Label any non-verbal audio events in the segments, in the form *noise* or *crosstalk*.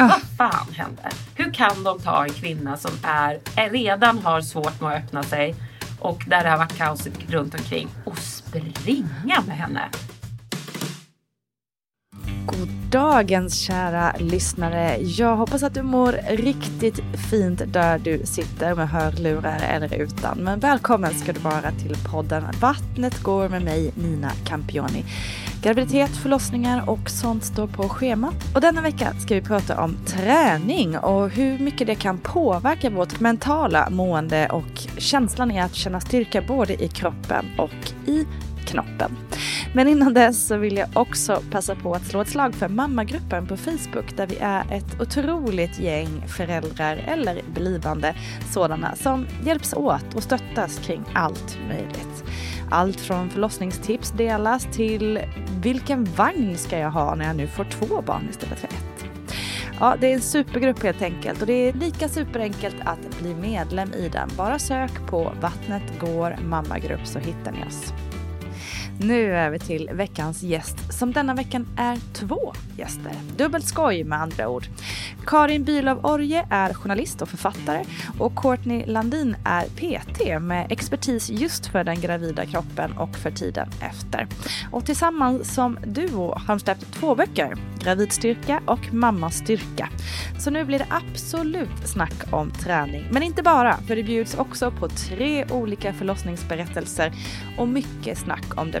Ah. Vad fan hände? Hur kan de ta en kvinna som är, är redan har svårt med att öppna sig och där det har varit kaos runt omkring och springa med henne? God dagens kära lyssnare. Jag hoppas att du mår riktigt fint där du sitter med hörlurar eller utan. Men välkommen ska du vara till podden Vattnet går med mig Nina Campioni. Graviditet, förlossningar och sånt står på schemat. Och denna vecka ska vi prata om träning och hur mycket det kan påverka vårt mentala mående och känslan i att känna styrka både i kroppen och i knoppen. Men innan dess så vill jag också passa på att slå ett slag för mammagruppen på Facebook där vi är ett otroligt gäng föräldrar eller blivande sådana som hjälps åt och stöttas kring allt möjligt. Allt från förlossningstips delas till vilken vagn ska jag ha när jag nu får två barn istället för ett. Ja, det är en supergrupp helt enkelt och det är lika superenkelt att bli medlem i den. Bara sök på Vattnet går mammagrupp så hittar ni oss. Nu över till veckans gäst som denna veckan är två gäster. Dubbelt skoj med andra ord. Karin Bülow Orje är journalist och författare och Courtney Landin är PT med expertis just för den gravida kroppen och för tiden efter. Och tillsammans som duo har de släppt två böcker, Gravidstyrka och Mammas styrka. Så nu blir det absolut snack om träning. Men inte bara, för det bjuds också på tre olika förlossningsberättelser och mycket snack om det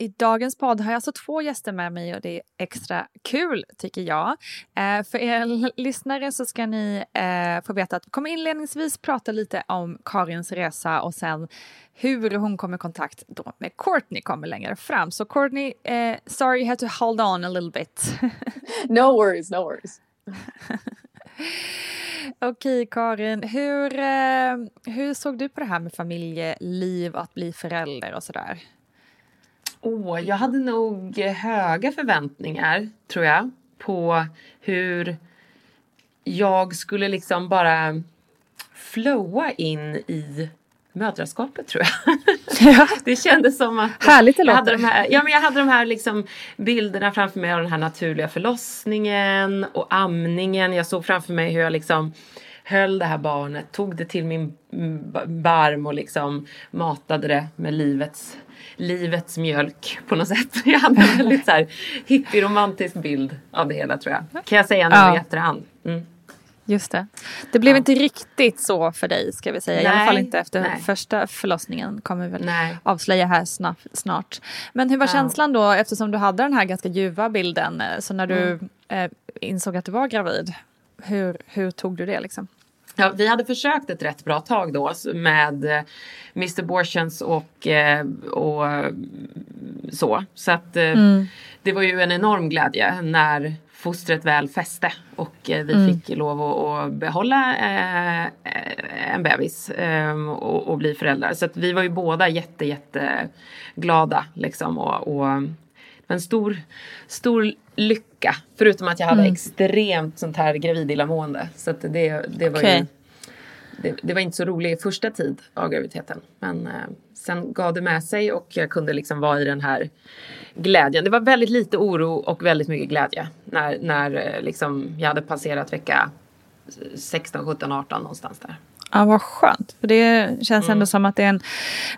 I dagens podd har jag alltså två gäster med mig och det är extra kul tycker jag. Eh, för er lyssnare så ska ni eh, få veta att vi kommer inledningsvis prata lite om Karins resa och sen hur hon kom i kontakt då med Courtney kommer längre fram. Så Courtney, eh, sorry you had to hold on a little bit. *laughs* no worries, no worries. *laughs* Okej Karin, hur, eh, hur såg du på det här med familjeliv, att bli förälder och sådär? Oh, jag hade nog höga förväntningar, tror jag, på hur jag skulle liksom bara flowa in i mödraskapet tror jag. *laughs* Ja. Det kändes som att Härligt det jag hade de här, ja, men jag hade de här liksom bilderna framför mig av den här naturliga förlossningen och amningen. Jag såg framför mig hur jag liksom höll det här barnet, tog det till min barm och liksom matade det med livets, livets mjölk på något sätt. *laughs* Jag hade en *laughs* väldigt så här hippie-romantisk bild av det hela tror jag. Kan jag säga nu ja. i efterhand. Mm. Just det. Det blev ja. inte riktigt så för dig ska vi säga. Nej, I alla fall inte efter nej. första förlossningen kommer vi väl nej. avslöja här snart. Men hur var ja. känslan då eftersom du hade den här ganska ljuva bilden. Så när du mm. eh, insåg att du var gravid. Hur, hur tog du det liksom? Ja, vi hade försökt ett rätt bra tag då med eh, Mr Borchens och, eh, och så. Så att mm. det var ju en enorm glädje när fostret väl fäste och vi mm. fick lov att, behålla en bebis och, och bli föräldrar. Så att vi var ju båda jätte, jätte glada liksom och, och en stor, stor lycka. Förutom att jag hade mm. extremt sånt här gravidillamående. Så att det, det var okay. ju det, det, var inte så rolig första tid av graviditeten. Men eh, sen gav det med sig och jag kunde liksom vara i den här glädjen. Det var väldigt lite oro och väldigt mycket glädje när, när eh, liksom jag hade passerat vecka 16, 17, 18 någonstans där. Ja, vad skönt. För det känns mm. ändå som att det är en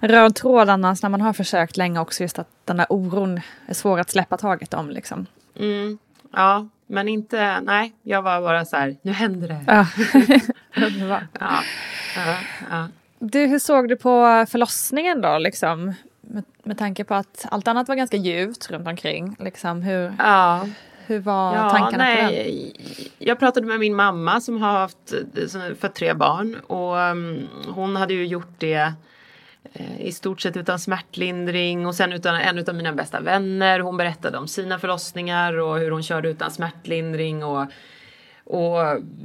röd tråd annars när man har försökt länge också just att den där oron är svår att släppa taget om liksom. Mm. Ja, men inte, nej, jag var bara så här, nu händer det. Ja. *laughs* ja, ja, ja. Du, hur såg du på förlossningen då liksom? Med, med tanke på att allt annat var ganska ljuvt runt omkring. Liksom, hur, ja. Hur var ja, tankarna nej, på den? Jag pratade med min mamma som har haft för tre barn och um, hon hade ju gjort det Eh, i stort sett utan smärtlindring och sen utan en av mina bästa vänner. Hon berättade om sina förlossningar och hur hon körde utan smärtlindring och, och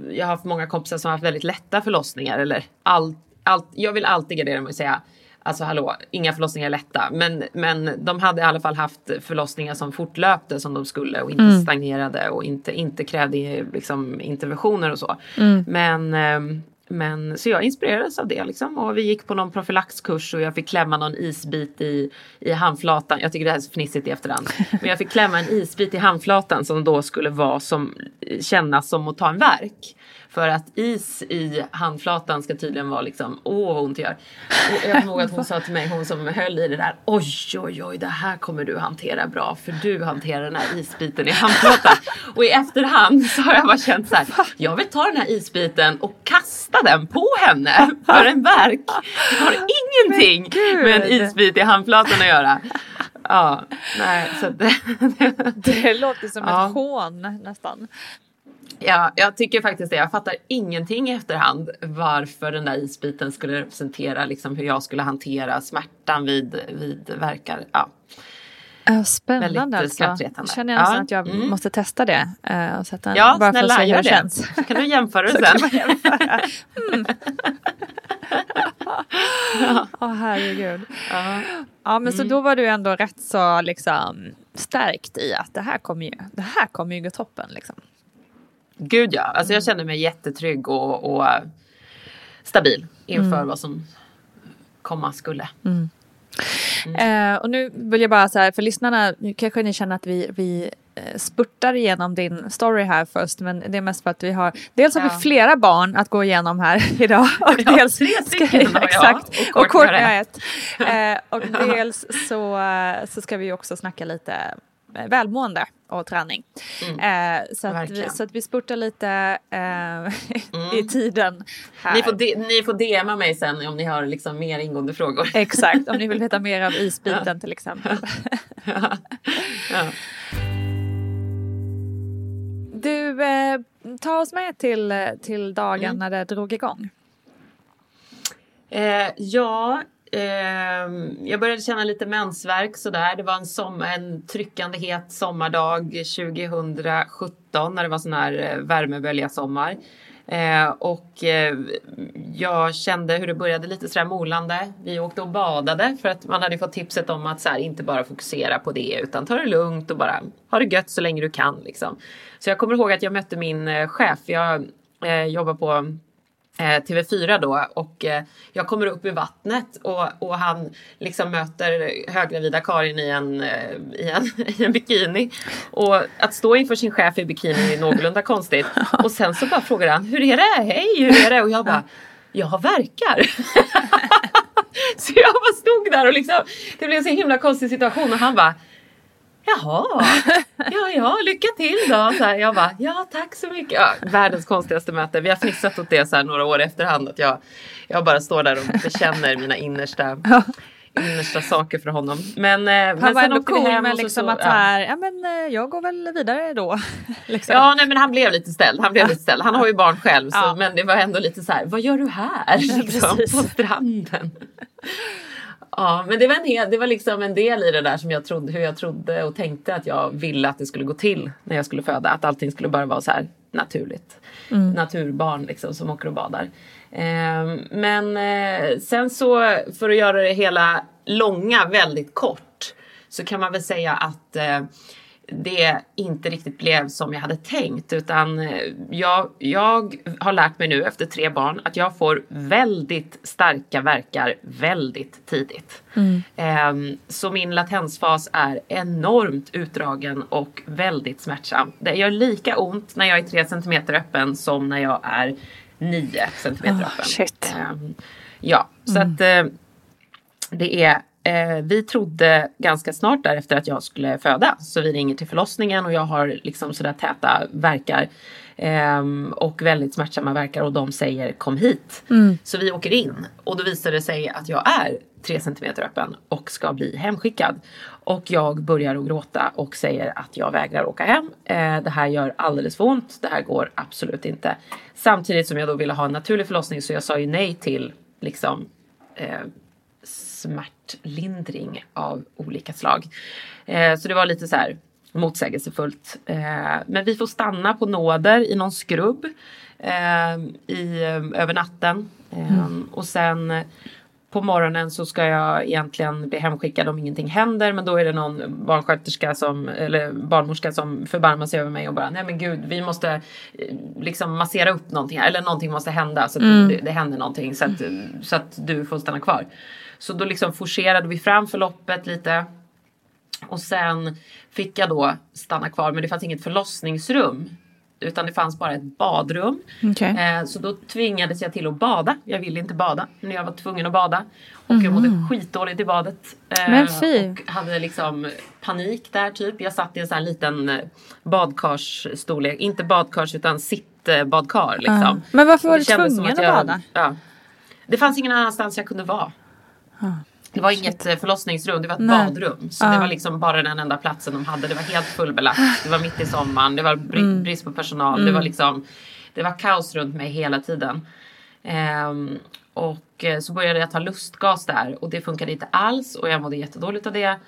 jag har haft många kompisar som har haft väldigt lätta förlossningar eller allt, allt, jag vill alltid gardera mig och säga Alltså hallå, inga förlossningar är lätta. Men, men de hade i alla fall haft förlossningar som fortlöpte som de skulle och inte mm. stagnerade och inte, inte krävde liksom, interventioner och så. Mm. Men ehm, men, så jag inspirerades av det liksom. Och vi gick på någon profylaxkurs och jag fick klämma någon isbit i, i handflatan. Jag tycker det här är så fnissigt i efterhand. Men jag fick klämma en isbit i handflatan som då skulle vara som, kännas som att ta en verk. För att is i handflatan ska tydligen vara liksom, åh vad ont det gör. Och jag kommer ihåg att hon *laughs* sa till mig, hon som höll i det där, oj oj oj det här kommer du hantera bra för du hanterar den här isbiten i handflatan. och i efterhand så har jag bara känt så här, jag vill ta den här isbiten och kasta den på henne för en verk. Det har *laughs* ingenting med en isbit i handflatan att göra. Ja, nej så det, det, det låter som ja. ett hån nästan. Ja, jag tycker faktiskt det. Jag fattar ingenting i efterhand varför den där isbiten skulle representera liksom hur jag skulle hantera smärtan vid, vid verkar. Ja. Spännande alltså. Känner jag ja. att jag mm. måste testa det. Uh, och sätta ja, bara snälla, för att se hur det. Känns. Så kan du jämföra *laughs* det sen. Jämföra. mm. *laughs* Åh oh, herregud. Ja, ja men mm. så då var du ändå rätt så liksom stärkt i att det här kommer ju, det här kommer ju gå toppen liksom. Gud ja, alltså jag kände mig jättetrygg och, och stabil inför mm. vad som komma skulle. Mm. Mm. Eh, och nu vill jag bara så här, för lyssnarna, nu kanske ni känner att vi, vi eh, spurtar igenom din story här först, men det är mest för att vi har, dels har ja. vi flera barn att gå igenom här *laughs* idag. Och ja, dels, tre stycken jag. Exakt, och Courtney har ett. Eh, och *laughs* dels så, så ska vi också snacka lite välmående och träning. Eh, så, att vi, så att vi spurtar lite eh, *laughs* i tiden här. Ni får, de, ni får DMa mig sen om ni har liksom mer ingående frågor. *laughs* Exakt, om ni vill veta *laughs* mer av isbiten till exempel. ja. Ja. Du, eh, ta oss med till, till dagen när det drog igång. Eh, ja, eh, jag började känna lite mensvärk sådär. Det var en, sommar, en tryckande het sommardag 2017 när det var sån här värmebölja sommar. Eh, ehm, och eh, jag kände hur det började lite sådär molande. Vi åkte och badade för att man hade fått tipset om att så här, inte bara fokusera på det utan ta det lugnt och bara ha det gött så länge du kan. Liksom. Så jag kommer ihåg att jag mötte min eh, chef. Jag eh, jobbar på Eh, TV4 då och eh, jag kommer upp i vattnet och, och han liksom möter höggravida Karin i en, eh, i, en, *laughs* i en bikini. Och att stå inför sin chef i bikini är någorlunda konstigt. Och sen så bara frågar han, hur är det? Hej, hur är det? Och jag bara, jag har verkar. *laughs* så jag bara stod där och liksom, det blev en så himla konstig situation och han bara Jaha, ja, ja, lycka till då. Så här, jag bara, ja tack så mycket. Ja, världens konstigaste möte. Vi har fnissat åt det så här några år efterhand. Att jag, jag bara står där och bekänner mina innersta, *laughs* innersta saker för honom. Men, eh, men Han var sen ändå vi cool hem med liksom så- att ja. här, ja men eh, jag går väl vidare då. *laughs* liksom. Ja, nej, men han blev lite ställd. Han blev lite ställd. Han har ju barn själv, så, men det var ändå lite så här, vad gör du här? *laughs* Liksom, på stranden. Ja, men det var, en hel, det var liksom en del i det där som jag trodde, hur jag trodde och tänkte att jag ville att det skulle gå till när jag skulle föda. Att allting skulle bara vara så här naturligt. Naturbarn liksom som åker och badar. Ehm, men eh, sen så, för att göra det hela långa väldigt kort, så kan man väl säga att eh, det inte riktigt blev som jag hade tänkt utan eh, jag, jag har lärt mig nu efter tre barn att jag får väldigt starka verkar väldigt tidigt. Ehm, så min latensfas är enormt utdragen och väldigt smärtsam. Det gör lika ont när jag är tre centimeter öppen som när jag är nio centimeter Ah, öppen. shit. Ehm, ja, så att eh, det är, vi trodde ganska snart därefter att jag skulle föda. Så vi ringer till förlossningen och jag har liksom sådär täta verkar. ehm, och väldigt smärtsamma verkar och de säger kom hit. Så vi åker in och då visar det sig att jag är 3 cm öppen och ska bli hemskickad. Och jag börjar att gråta och säger att jag vägrar åka hem. Eh, det här gör alldeles för ont. Det här går absolut inte. Samtidigt som jag då ville ha en naturlig förlossning så jag sa ju nej till liksom eh, smärtlindring av olika slag. Eh, så det var lite så här motsägelsefullt. Eh, men vi får stanna på nåder i någon skrubb eh, i, eh, över natten. Eh, Och sen på morgonen så ska jag egentligen bli hemskickad om ingenting händer men då är det någon barnsköterska som, eller barnmorska som förbarmar sig över mig och bara nej men gud vi måste eh, liksom massera upp någonting eller någonting måste hända så att det, det händer någonting så att, så att du får stanna kvar. Så då liksom forcerade vi fram förloppet lite och sen fick jag då stanna kvar men det fanns inget förlossningsrum. Utan det fanns bara ett badrum. Okej. Eh, så då tvingades jag till att bada. Jag ville inte bada. Men jag var tvungen att bada. Och jag mådde skitdåligt i badet. Eh, Men fy. Och hade liksom panik där typ. Jag satt i en sån här liten eh, badkarsstorlek. Inte badkars utan sittbadkar liksom. Ja. Men varför var du tvungen att jag- bada? Ja. Det fanns ingen annanstans jag kunde vara. Det var inget eh, förlossningsrum, det var ett Nej. badrum. Så Ja. det var liksom bara den enda platsen de hade. Det var helt fullbelagt. Det var mitt i sommaren, det var bri- Mm. brist på personal. Det var liksom Det var kaos runt mig hela tiden. Ehm, och eh, så började jag ta lustgas där och det funkade inte alls och jag mådde jättedåligt av det.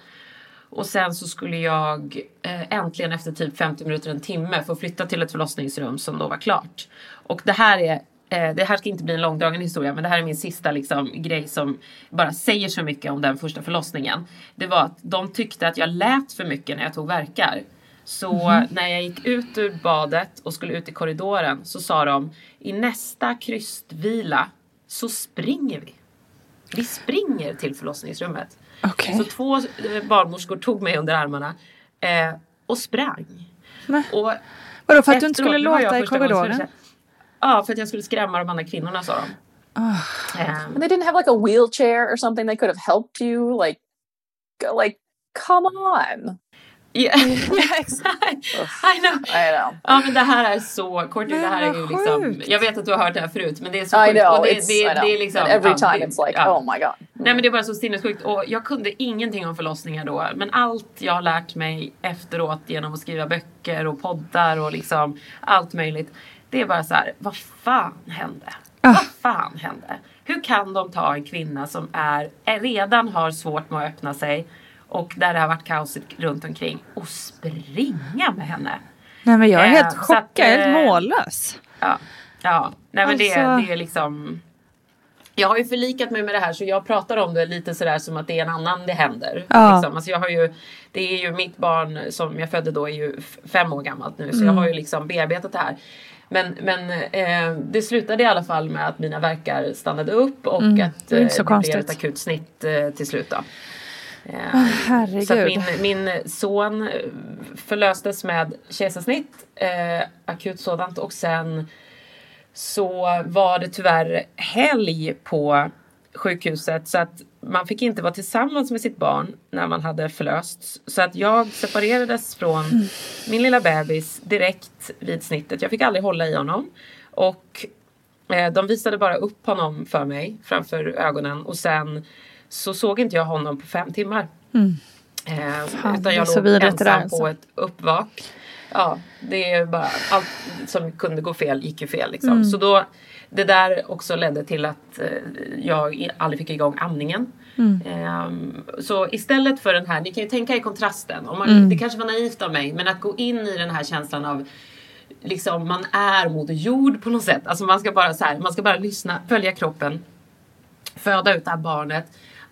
Och sen så skulle jag eh, äntligen efter typ 50 minuter, en timme få flytta till ett förlossningsrum som då var klart. Och det här är det här ska inte bli en långdragen historia men det här är min sista liksom, grej som bara säger så mycket om den första förlossningen. Det var att de tyckte att jag lät för mycket när jag tog verkar. Så när jag gick ut ur badet och skulle ut i korridoren så sa de i nästa krystvila så springer vi. Vi springer till förlossningsrummet. Okej. Så två eh, barnmorskor tog mig under armarna eh, och sprang. Och vadå, för att du inte skulle låta i korridoren? Ja, för att jag skulle skrämma de andra kvinnorna sa de. Eh, And they didn't have like a wheelchair or something they could have helped you. Like, like, come on. Ja, *laughs* *laughs* exakt. I know. I know. Ja men det här är så kort. Det här är ju liksom, jag vet att du har hört det här förut men det är så I sjukt. know. och det, it's, det, I know. det är liksom, And every ja, time det- it's like, ja. oh my god. Nej men det är bara så sinnessjukt och jag kunde ingenting om förlossningar då. Men allt jag har lärt mig efteråt genom att skriva böcker och poddar och liksom allt möjligt. Det är bara så här, vad fan hände? Ah. Vad fan hände? Hur kan de ta en kvinna som är, är redan har svårt med att öppna sig och där det har varit kaos runt omkring och springa med henne? Nej men jag är Eh, helt så att, chockad, helt eh, mållös. Ja, ja. nej men det, Alltså- det är liksom jag har ju förlikat mig med det här så jag pratar om det lite sådär som att det är en annan det händer. Ja. Liksom. Alltså jag har ju, det är ju mitt barn som jag födde då är ju fem år gammalt nu så Mm. jag har ju liksom bearbetat det här. Men, men eh, det slutade i alla fall med att mina verkar stannade upp och Mm. att Det eh, så det blev ett akut snitt eh, till slut. Då. Eh, herregud. så min, min son förlöstes med kejsarsnitt, eh, akut sådant och sen så var det tyvärr helg på sjukhuset så att man fick inte vara tillsammans med sitt barn när man hade förlösts. Så att jag separerades från min lilla bebis direkt vid snittet. Jag fick aldrig hålla i honom. Och eh, de visade bara upp honom för mig framför ögonen och sen så såg inte jag honom på fem timmar. Eh, Fan, utan jag låg ensam alltså. på ett uppvak. Ja, det är bara allt som kunde gå fel gick ju fel liksom. Mm. Så då, det där också ledde till att eh, jag i- aldrig fick igång amningen. Mm. Ehm, så istället för den här, ni kan ju tänka er kontrasten. Om man, Mm. Det kanske var naivt av mig, men att gå in i den här känslan av liksom man är moder jord på något sätt. Alltså man ska bara så här, man ska bara lyssna, följa kroppen, föda ut det här barnet,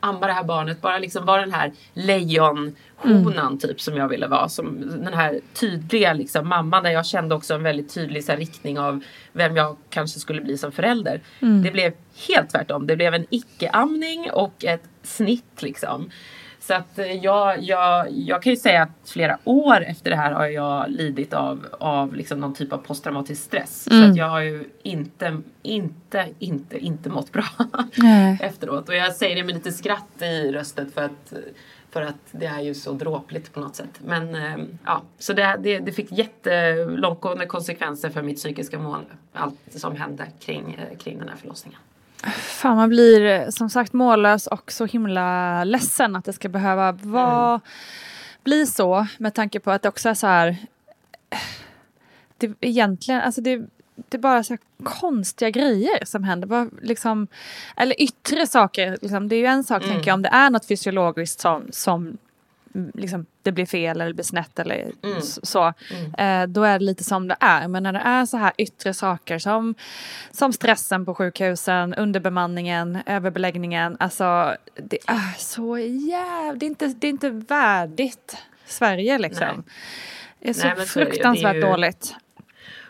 amma det här barnet, bara liksom vara den här lejonhonan typ som jag ville vara. Som den här tydliga liksom mamman där jag kände också en väldigt tydlig så här, riktning av vem jag kanske skulle bli som förälder. Det blev helt tvärtom. Det blev en icke-amning och ett snitt liksom. Så att eh, jag, jag, jag kan ju säga att flera år efter det här har jag lidit av, av liksom någon typ av posttraumatisk stress. Så att jag har ju inte, inte, inte, inte mått bra *laughs* Nej. efteråt. Och jag säger det med lite skratt i röstet för att, för att det är ju så dråpligt på något sätt. Men eh, ja, så det, det, det fick jättelångtgående konsekvenser för mitt psykiska mående. Allt som hände kring, eh, kring den här förlossningen. Fan man blir eh, som sagt mållös och så himla ledsen att det ska behöva vara, bli så med tanke på att det också är så här eh, det egentligen, alltså det, det är bara så konstiga grejer som händer. Bara liksom, eller yttre saker. Liksom. Det är ju en sak tänker jag om det är något fysiologiskt som, som mm, liksom, det blir fel eller blir snett eller s- så. Eh, då är det lite som det är. Men när det är så här yttre saker som, som stressen på sjukhusen, underbemanningen, överbeläggningen. Alltså det är så jävligt, det är inte, det är inte värdigt Sverige liksom. Nej. Det är så Nej, är det. Det är fruktansvärt ju- dåligt.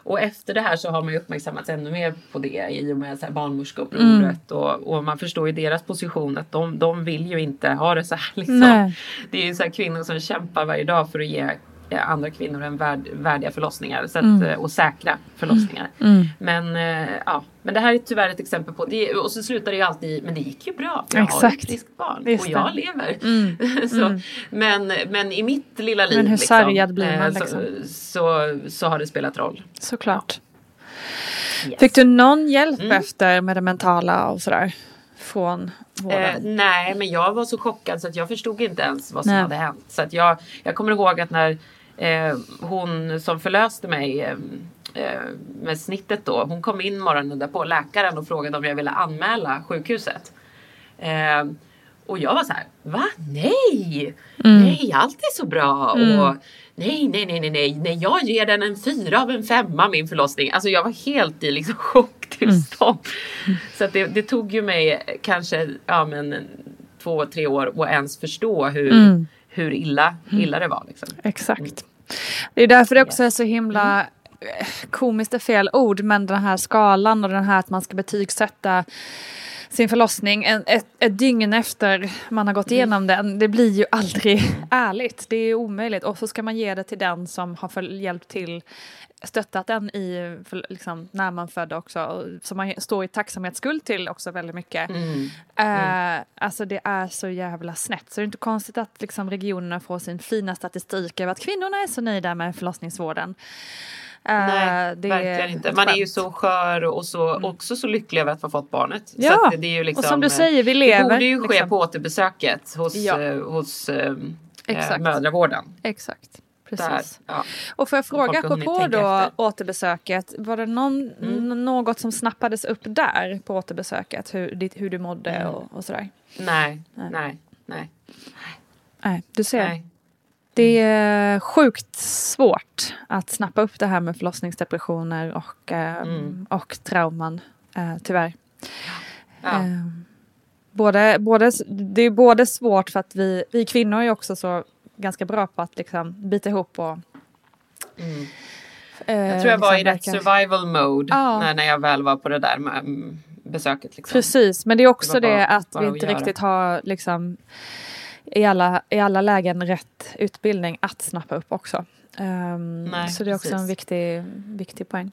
Och efter det här så har man ju uppmärksammats ännu mer på det i och med barnmorskeupproret. Och, och man förstår ju deras position att de, de vill ju inte ha det så här. Liksom. Det är ju så här kvinnor som kämpar varje dag för att ge eh, andra kvinnor en värd, värdiga förlossningar så att, eh, och säkra förlossningar. Men, eh, ja, men det här är tyvärr ett exempel på det. Och så slutar det ju alltid, men det gick ju bra. för Jag har Exakt. ett friskt barn Just och jag det. lever. *laughs* så, men, men i mitt lilla liv Men hur liksom, sargad blir man, så, liksom? så, så har det spelat roll. Såklart. Yes. Fick du någon hjälp efter med det mentala och sådär? Från Eh, nej, men jag var så chockad så att jag förstod inte ens vad som Nej. hade hänt. Så att jag, jag kommer ihåg att när eh, hon som förlöste mig eh, eh, med snittet då, hon kom in morgonen därpå, läkaren, och frågade om jag ville anmäla sjukhuset. Eh, och jag var så här, va? Nej! Nej, allt är så bra. Och nej, nej, nej, nej, nej, nej, jag ger den en fyra av en femma min förlossning. Alltså jag var helt i liksom *laughs* chocktillstånd. Så att det, det tog ju mig kanske, ja men en- två, tre år att ens förstå hur, hur illa, illa det var. Liksom. Exakt. Det är därför det också är så himla eh, komiskt är fel ord, men den här skalan och den här att man ska betygsätta sin förlossning en, ett, ett dygn efter man har gått Mm. igenom den. Det blir ju aldrig *laughs* ärligt. Det är omöjligt. Och så ska man ge det till den som har hjälpt till, stöttat den i, för, liksom, när man födde också. Som man står i tacksamhetsskuld till också väldigt mycket. Mm. Eh, alltså det är så jävla snett. Så det är inte konstigt att liksom, regionerna får sin fina statistik över att kvinnorna är så nöjda med förlossningsvården. Eh, Nej, det verkligen inte. Man är ju så skör och så, också så lycklig över att ha fått barnet. Ja, så det är ju liksom, och som du eh, säger, vi Det lever. borde ju ske liksom. på återbesöket hos, Ja. eh, hos eh, Exakt. eh, mödravården. Exakt. Där, Precis. ja. Och får jag fråga, apropå då efter. Mm. återbesöket, var det någon, n- något som snappades upp där på återbesöket? Hur, hur du mådde Mm. och, och sådär? Nej, Nej. nej, nej. Nej, du ser. nej. Det är sjukt svårt att snappa upp det här med förlossningsdepressioner och, eh, Mm. och trauman, eh, tyvärr. Ja. Eh, både, både, det är både svårt för att vi, vi kvinnor är också så ganska bra på att liksom bita ihop och Mm. eh, Jag tror jag var i rätt survival mode Ja. när, när jag väl var på det där med, mm, besöket. Liksom. Precis, men det är också Det det, bara- att bara vi att inte riktigt har liksom i alla, i alla lägen rätt utbildning att snappa upp också. Ehm, Nej, så det är också en precis. viktig, viktig poäng.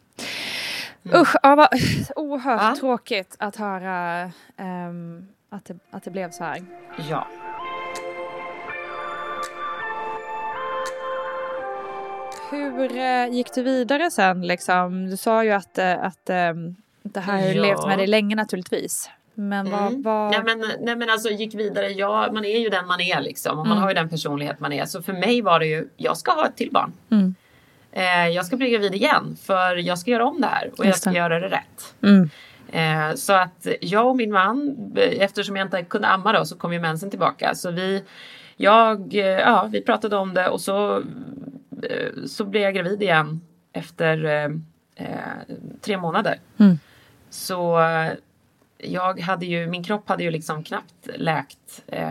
Mm. Usch, ja, vad *laughs* oerhört Ja. tråkigt att höra ehm, att, det, att det blev så här. Ja. Hur eh, gick du vidare sen liksom? Du sa ju att, eh, att ehm, det här har Ja. levt med dig länge naturligtvis. Men vad... Mm. vad... Nej, men, nej men alltså gick vidare, ja man är ju den man är liksom och man Mm. har ju den personlighet man är. Så för mig var det ju, jag ska ha ett till barn. Mm. Eh, jag ska bli gravid igen för jag ska göra om det här och jag Just ska det. göra det rätt. Mm. Eh, så att jag och min man, eh, eftersom jag inte kunde amma då så kom ju mensen tillbaka. Så vi, jag, eh, ja, vi pratade om det och så, eh, så blev jag gravid igen efter eh, tre månader. Mm. Så jag hade ju, min kropp hade ju liksom knappt läkt eh,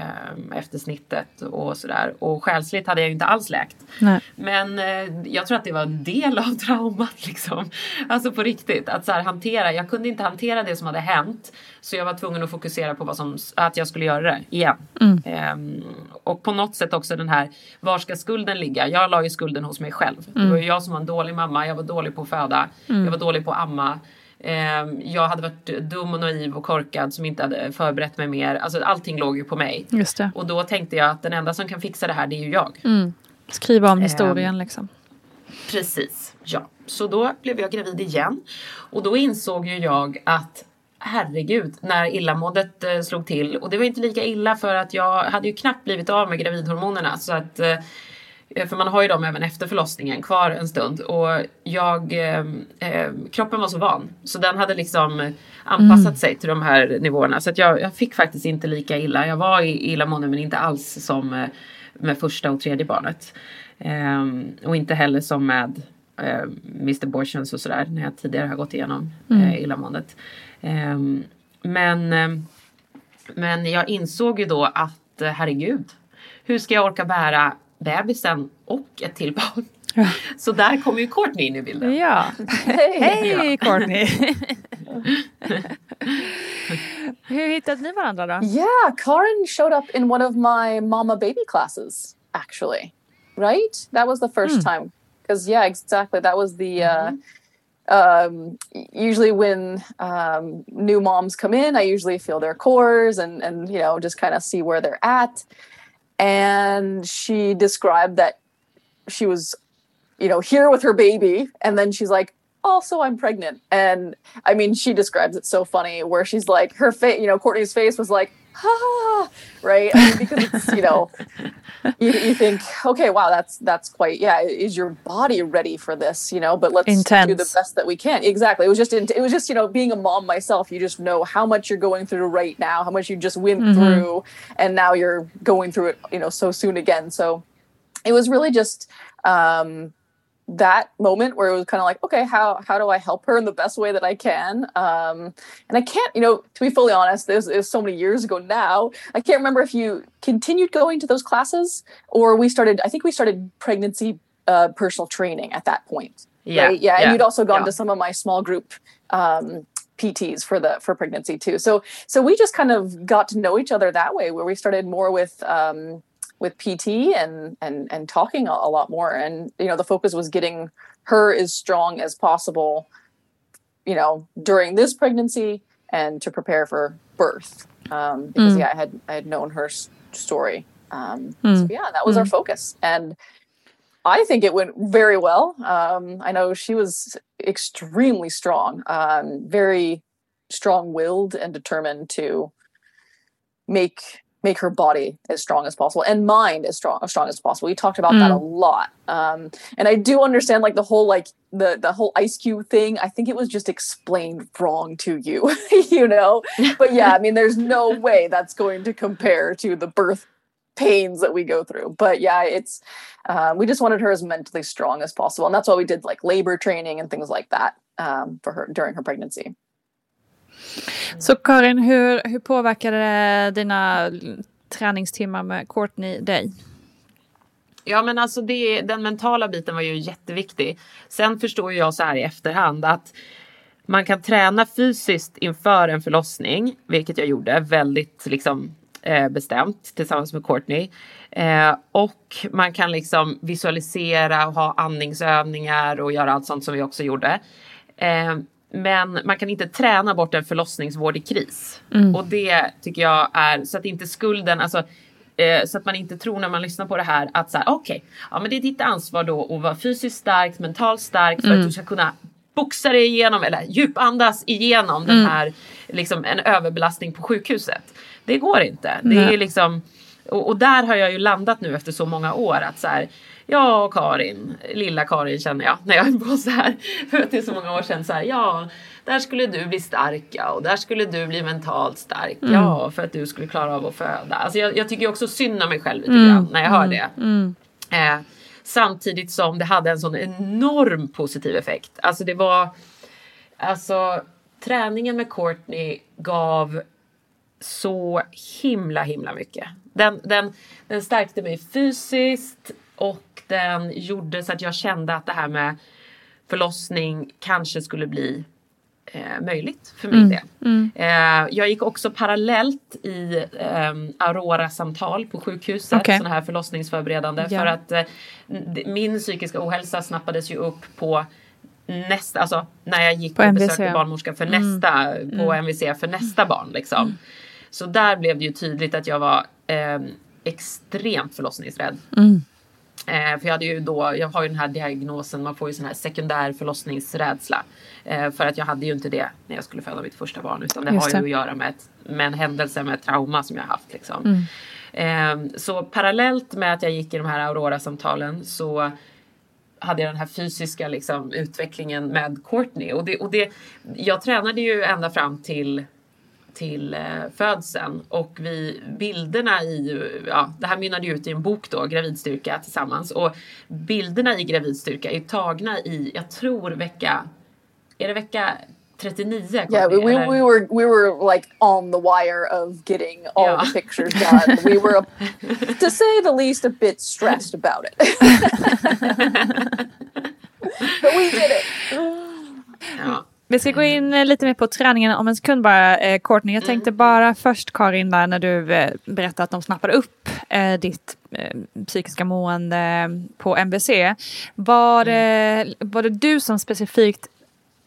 efter snittet och sådär. Och själsligt hade jag ju inte alls läkt. Nej. Men eh, jag tror att det var en del av *laughs* traumat liksom. Alltså på riktigt. Att så här, hantera. Jag kunde inte hantera det som hade hänt. Så jag var tvungen att fokusera på vad som, att jag skulle göra det igen. Mm. Ehm, och på något sätt också den här, var ska skulden ligga? Jag la ju skulden hos mig själv. Det Mm. var ju jag som var en dålig mamma. Jag var dålig på att föda. Jag var dålig på att amma. Ehm, jag hade varit dum och naiv och korkad som inte hade förberett mig mer. Alltså allting låg ju på mig. Just det. Och då tänkte jag att den enda som kan fixa det här det är ju jag. Mm. Skriva Ehm. om historien liksom. Precis, ja. Så då blev jag gravid igen. Och då insåg ju jag att herregud, när illamåendet eh, slog till. Och det var inte lika illa för att jag hade ju knappt blivit av med gravidhormonerna. Så att, eh, för man har ju dem även efter förlossningen kvar en stund. Och jag, eh, eh, kroppen var så van. Så den hade liksom anpassat sig till de här nivåerna. Så att jag, jag fick faktiskt inte lika illa. Jag var i illamående men inte alls som eh, med första och tredje barnet. Ehm, och inte heller som med eh, Mr Borchens och sådär när jag tidigare har gått igenom eh, illamåendet. Ehm, men, ehm, men jag insåg ju då att eh, herregud, hur ska jag orka bära bebisen och ett till barn? Så där kommer ju Courtney in i bilden. Ja. Hej Courtney! *laughs* Hur hittade ni varandra då? Yeah, Karin showed up in one of my mama baby classes, actually. Right? That was the first time. Because, yeah, exactly. That was the. Uh, um, usually, when um, new moms come in, I usually feel their cores and, and you know, just kind of see where they're at. And she described that she was you know, here with her baby, and then she's like, also I'm pregnant. And I mean, she describes it so funny where she's like, her face, you know, Courtney's face was like, ha, *laughs* right? I mean, because it's, you know, *laughs* you, you think, okay, wow, that's that's quite, yeah. Is your body ready for this? You know, but let's do the best that we can. Exactly. It was just, it was just, you know, being a mom myself, you just know how much you're going through right now, how much you just went through, and now you're going through it, you know, so soon again. So it was really just um, that moment where it was kind of like, okay, how how do I help her in the best way that I can? Um, and I can't, you know, to be fully honest, this is so many years ago now. I can't remember if you continued going to those classes or we started. I think we started pregnancy uh, personal training at that point. Yeah, right? yeah, yeah, and you'd also gone yeah. to some of my small group um, PTs for the for pregnancy too. So so we just kind of got to know each other that way, where we started more with um, with PT and and and talking a, a lot more. And you know, the focus was getting her as strong as possible, you know, during this pregnancy and to prepare for birth. Um, because yeah, I had I had known her s- story. Um, So yeah, that was our focus, and I think it went very well. Um, I know she was extremely strong, um, very strong-willed and determined to make make her body as strong as possible and mind as strong as strong as possible. We talked about that a lot, um, and I do understand like the whole like the the whole ice cube thing. I think it was just explained wrong to you, *laughs* you know. But yeah, I mean, there's no way that's going to compare to the birth pains that we go through. But yeah, it's um, we just wanted her as mentally strong as possible, and that's why we did like labor training and things like that um, for her during her pregnancy. Så Karin, hur, hur påverkade dina träningstimmar med Courtney dig? Ja men alltså det, den mentala biten var ju jätteviktig. Sen förstår jag så här i efterhand att man kan träna fysiskt inför en förlossning, vilket jag gjorde väldigt liksom eh, bestämt tillsammans med Courtney. Eh, och man kan liksom visualisera och ha andningsövningar och göra allt sånt som vi också gjorde. Eh, men man kan inte träna bort en förlossningsvård i kris. Och det tycker jag är så att inte skulden, alltså eh, så att man inte tror när man lyssnar på det här att så här, okej, ja men det är ditt ansvar då att vara fysiskt stark, mentalt stark för att du ska kunna boxa dig igenom eller djupandas igenom den här, liksom en överbelastning på sjukhuset. Det går inte. Det är liksom, och, och där har jag ju landat nu efter så många år att så här, ja Karin, lilla Karin känner jag när jag var så här, för att det är så många år sedan så här, ja där skulle du bli stark ja, och där skulle du bli mentalt stark ja, för att du skulle klara av att föda. Alltså jag, jag tycker också synd om mig själv lite grann när jag hör det. Eh, samtidigt som det hade en sån enorm positiv effekt. Alltså det var, alltså träningen med Courtney gav så himla himla mycket. Den, den, den stärkte mig fysiskt och den gjorde så att jag kände att det här med förlossning kanske skulle bli eh, möjligt för min del. Eh, jag gick också parallellt i eh, Aurora-samtal på sjukhuset, Okej. sådana här förlossningsförberedande. Ja. För att eh, min psykiska ohälsa snappades ju upp på nästa, alltså när jag gick På och MVC. besökte barnmorska för nästa, på MVC för nästa barn liksom. Så där blev det ju tydligt att jag var eh, extremt förlossningsrädd. Eh, för jag hade ju då, jag har ju den här diagnosen, man får ju sån här sekundär förlossningsrädsla. Eh, för att jag hade ju inte det när jag skulle föda mitt första barn utan det Just har ju det. att göra med, ett, med en händelse, med ett trauma som jag haft liksom. Eh, så parallellt med att jag gick i de här Aurora-samtalen så hade jag den här fysiska liksom, utvecklingen med Courtney. Och det, och det, jag tränade ju ända fram till, till eh, födseln och vi, bilderna i, ja, det här mynnade ut i en bok då, Gravidstyrka tillsammans. Och bilderna i Gravidstyrka är tagna i, jag tror vecka, är det vecka 39? Yeah, we, we, we were we were like on the wire of getting all Yeah. the pictures done. We were, to say the least, a bit stressed about it. *laughs* but we did it. ja. Vi ska gå in eh, lite mer på träningen om en sekund bara, eh, Courtney. Jag tänkte bara först Karin där när du eh, berättade att de snappade upp eh, ditt eh, psykiska mående på MVC. Var, det- var det du som specifikt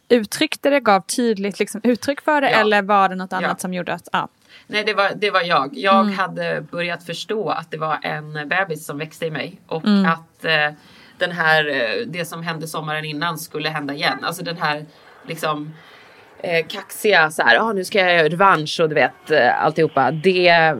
uttryckte det, gav tydligt liksom, uttryck för det Ja. eller var det något annat Ja. som gjorde att, ja. Nej, det var, det var jag. Jag hade börjat förstå att det var en bebis som växte i mig och att eh, den här, eh, det som hände sommaren innan skulle hända igen. Alltså den här liksom eh, kaxiga så här, ah, nu ska jag göra revansch och du vet eh, alltihopa. Det,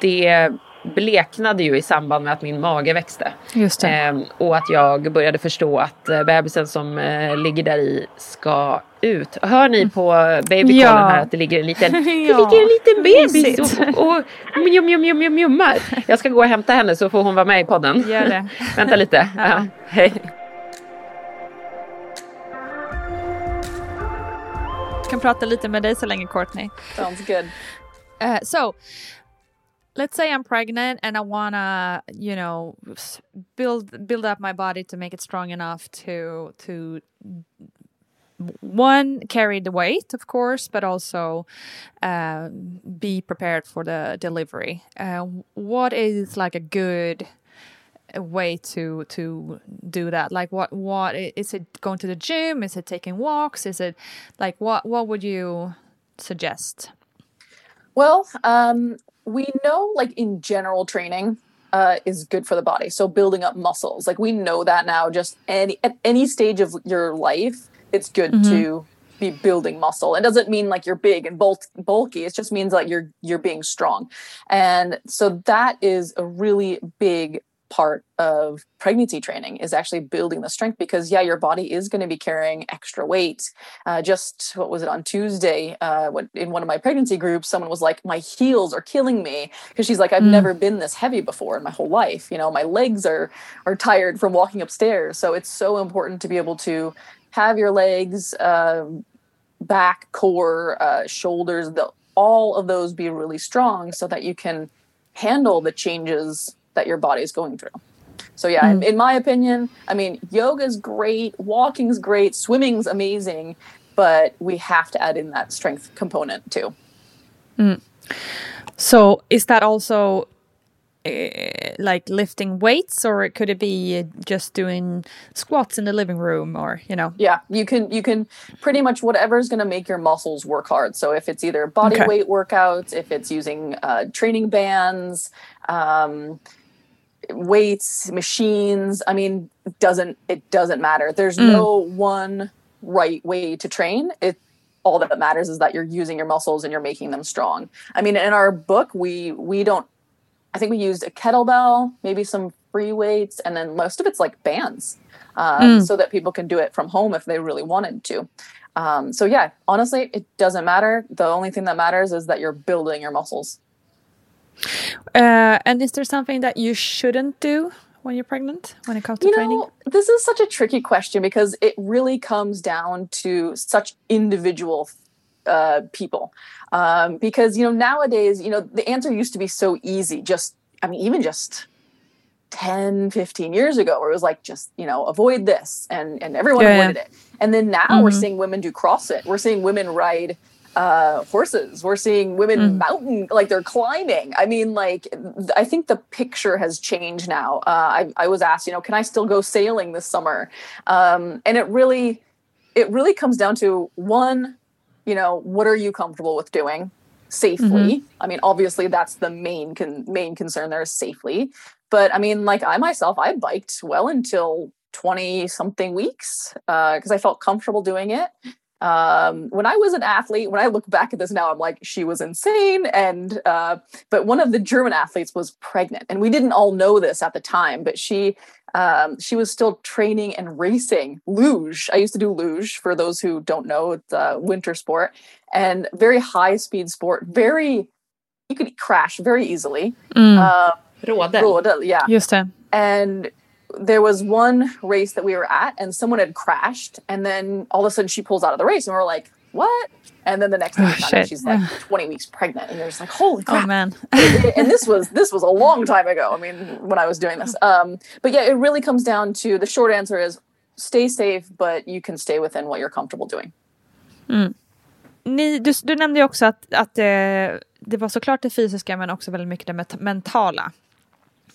det bleknade ju i samband med att min mage växte. Just det. Ehm, och att jag började förstå att eh, bebisen som eh, ligger där i ska ut. Hör ni på babycallen Ja. här att det ligger en liten, *laughs* det Ja. ligger en liten bebis och, och mjum, mjum, mjum, mjummar. Jag ska gå och hämta henne så får hon vara med i podden. Gör det. *laughs* Vänta lite. Ja. Hej. Kan prata lite med dig så länge Courtney. Sounds good. Uh, so let's say I'm pregnant and I wanna, you know, build build up my body to make it strong enough to to one carry the weight of course but also uh, be prepared for the delivery uh, what is like a good way to to do that like what what is it going to the gym is it taking walks is it like what what would you suggest well um we know like in general training uh, is good for the body. So building up muscles, like we know that now. Just any at any stage of your life, it's good mm-hmm. to be building muscle. It doesn't mean like you're big and bulk, bulky. It just means like you're you're being strong, and so that is a really big part of pregnancy training is actually building the strength because yeah your body is going to be carrying extra weight. Uh, just what was it on tuesday uh, when, in one of my pregnancy groups someone was like my heels are killing me because she's like i've mm. never been this heavy before in my whole life you know? My legs are are tired from walking upstairs. So it's so important to be able to have your legs uh, back core uh, shoulders the, all of those be really strong so that you can handle the changes that your body is going through. So yeah, mm. in, in, my opinion, I mean, yoga's great, walking's great, swimming's amazing, but we have to add in that strength component too. Mm. So is that also uh, like lifting weights or could it be just doing squats in the living room or you know yeah you can you can pretty much whatever is going to make your muscles work hard so if it's either body okay. weight workouts if it's using uh, training bands um, weights, machines. I mean, it doesn't it doesn't matter. There's mm. no one right way to train. It all that matters is that you're using your muscles and you're making them strong. I mean, in our book, we we don't. I think we used a kettlebell, maybe some free weights, and then most of it's like bands, um, mm. so that people can do it from home if they really wanted to. Um, so yeah, honestly, it doesn't matter. The only thing that matters is that you're building your muscles. Uh, and is there something that you shouldn't do when you're pregnant when it comes to you training? Know, this is such a tricky question because it really comes down to such individual uh, people. Um, because, you know, nowadays, you know, the answer used to be so easy. Just, I mean, even just 10, 15 years ago, where it was like, just, you know, avoid this and, and everyone yeah, avoided yeah. it. And then now mm-hmm. we're seeing women do CrossFit. We're seeing women ride uh, horses. We're seeing women mm. mountain like they're climbing. I mean, like I think the picture has changed now. Uh, I, I was asked, you know, can I still go sailing this summer? Um, and it really, it really comes down to one, you know, what are you comfortable with doing safely? Mm-hmm. I mean, obviously that's the main con- main concern there is safely. But I mean, like I myself, I biked well until 20 something weeks because uh, I felt comfortable doing it um, when I was an athlete, when I look back at this now, I'm like, she was insane. And, uh, but one of the German athletes was pregnant. And we didn't all know this at the time, but she, um, she was still training and racing luge. I used to do luge for those who don't know, it's a winter sport and very high speed sport, very, you could crash very easily. Mm. Uh, Rådel, yeah. Just det. And there was one race that we were at and someone had crashed and then all of a sudden she pulls out of the race and we're like what? And then the next thing oh, she's like *sighs* 20 weeks pregnant and you're just like holy oh, crap. oh man. *laughs* And this was this was a long time ago i mean when i was doing this. Um but yeah it really comes down to the short answer is stay safe but you can stay within what you're comfortable doing. Mm. Ni, du, du nämnde ju också att, att det, det var såklart det fysiska men också väldigt mycket det mentala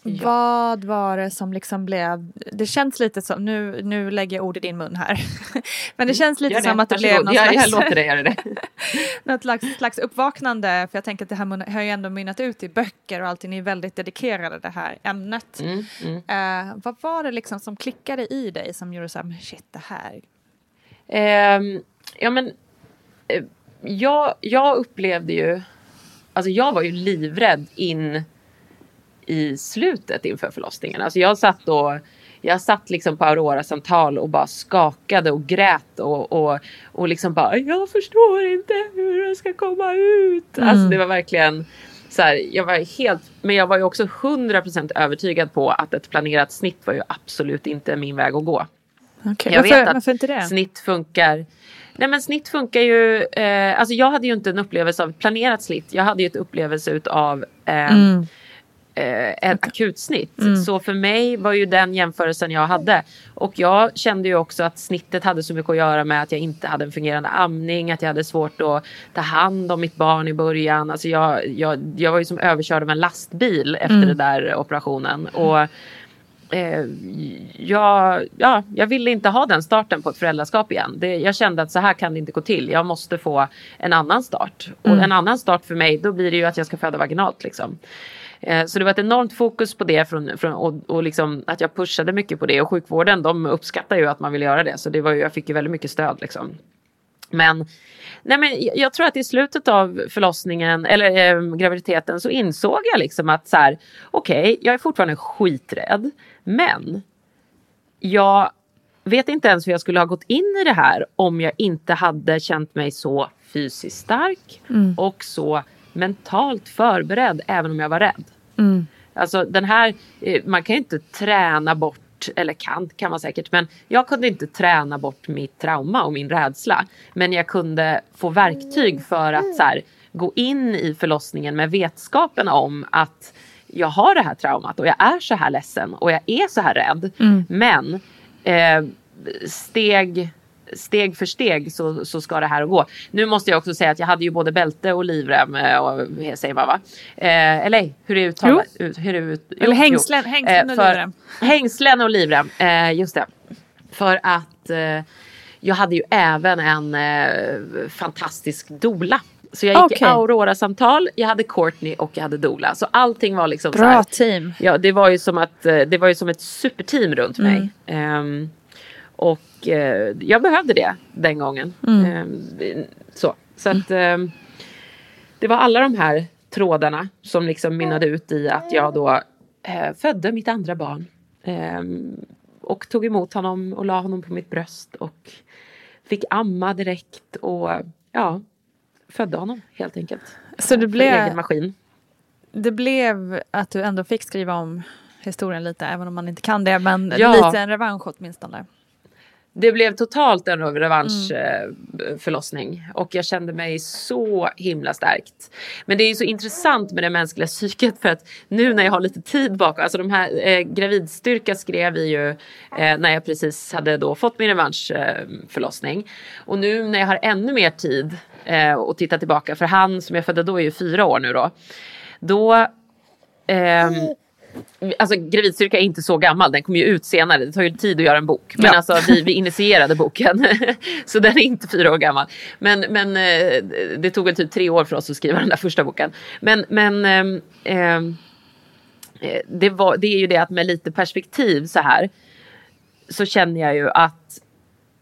Ja. Vad var det som liksom blev, det känns lite som, nu, nu lägger jag ord i din mun här, *laughs* men det känns lite det. som att det Varsågod. blev något jag, slags, jag dig göra det. *laughs* något slags, slags uppvaknande, för jag tänker att det här har ju ändå mynnat ut i böcker och allting, ni är väldigt dedikerade det här ämnet. Mm, mm. Uh, vad var det liksom som klickade i dig som gjorde så här, shit det här? Um, ja men, uh, jag, jag upplevde ju, alltså jag var ju livrädd in i slutet inför förlossningen. Alltså jag satt och jag satt liksom på Aurora central och bara skakade och grät och, och, och liksom bara jag förstår inte hur det ska komma ut. Mm. Alltså det var verkligen så här, jag var helt, men jag var ju också 100% övertygad på att ett planerat snitt var ju absolut inte min väg att gå. Okay. Jag varför, vet att varför inte det? snitt funkar. Nej men snitt funkar ju, eh, alltså jag hade ju inte en upplevelse av planerat snitt. Jag hade ju ett upplevelse utav eh, mm eh, ett akutsnitt. Så för mig var ju den jämförelsen jag hade. Och jag kände ju också att snittet hade så mycket att göra med att jag inte hade en fungerande amning, att jag hade svårt att ta hand om mitt barn i början. Alltså jag, jag, jag var ju som överkörd av en lastbil efter den där operationen. Och eh, jag, ja, jag ville inte ha den starten på ett föräldraskap igen. Det, jag kände att så här kan det inte gå till. Jag måste få en annan start. Och en annan start för mig, då blir det ju att jag ska föda vaginalt. Liksom. Eh, Så det var ett enormt fokus på det från, från, och, och liksom att jag pushade mycket på det. Och sjukvården de uppskattar ju att man vill göra det. Så det var ju, jag fick ju väldigt mycket stöd. Liksom. Men, nej men jag- tror att i slutet av förlossningen eller eh, graviditeten så insåg jag liksom att så här, okej, jag är fortfarande skiträdd, men jag vet inte ens hur jag skulle ha gått in i det här om jag inte hade känt mig så fysiskt stark och så mentalt förberedd även om jag var rädd. Alltså den här, eh, man kan ju inte träna bort, eller kan, kan man säkert, men jag kunde inte träna bort mitt trauma och min rädsla. Men jag kunde få verktyg för att så här, gå in i förlossningen med vetskapen om att jag har det här traumat och jag är så här ledsen och jag är så här rädd. Men eh, steg steg för steg så, så ska det här gå. Nu måste jag också säga att jag hade ju både bälte och livrem, eh, och, säger man va? Eh, eller hur är det uttalat? Ut, hur är ut, Eller jo, hängslen- jo. hängslen och för- livrem. Hängslen och livrem, eh, just det. För att eh, jag hade ju även en eh, fantastisk dola. Så jag gick i Aurora-samtal, jag hade Courtney och jag hade dola. Så allting var liksom så Bra här, team. Ja, det var ju som att eh, det var ju som ett superteam runt mig. Ehm, och eh, jag behövde det den gången. Ehm, så så att ehm, det var alla de här trådarna som liksom mynnade ut i att jag då eh, födde mitt andra barn. Ehm, och tog emot honom och la honom på mitt bröst och fick amma direkt och ja, födde honom helt enkelt. Så det blev, egen maskin. det blev att du ändå fick skriva om historien lite, även om man inte kan det. Men Ja. lite en revansch åtminstone. Det blev totalt en revanschförlossning och jag kände mig så himla stärkt. Men det är ju så intressant med det mänskliga psyket för att nu när jag har lite tid bakom, alltså de här eh, gravidstyrka skrev vi ju eh, när jag precis hade då fått min revanschförlossning. och nu när jag har ännu mer tid eh, och titta tillbaka, för han som jag födde då är ju fyra år nu då. Då ehm, Alltså gravidstyrka är inte så gammal, den kommer ju ut senare. Det tar ju tid att göra en bok. Men Ja. alltså vi, vi initierade boken. *laughs* så den är inte fyra år gammal. Men, men eh, det tog väl typ tre år för oss att skriva den där första boken. Men, men ehm, ehm, eh, det, var, det är ju det att med lite perspektiv så här. Så känner jag ju att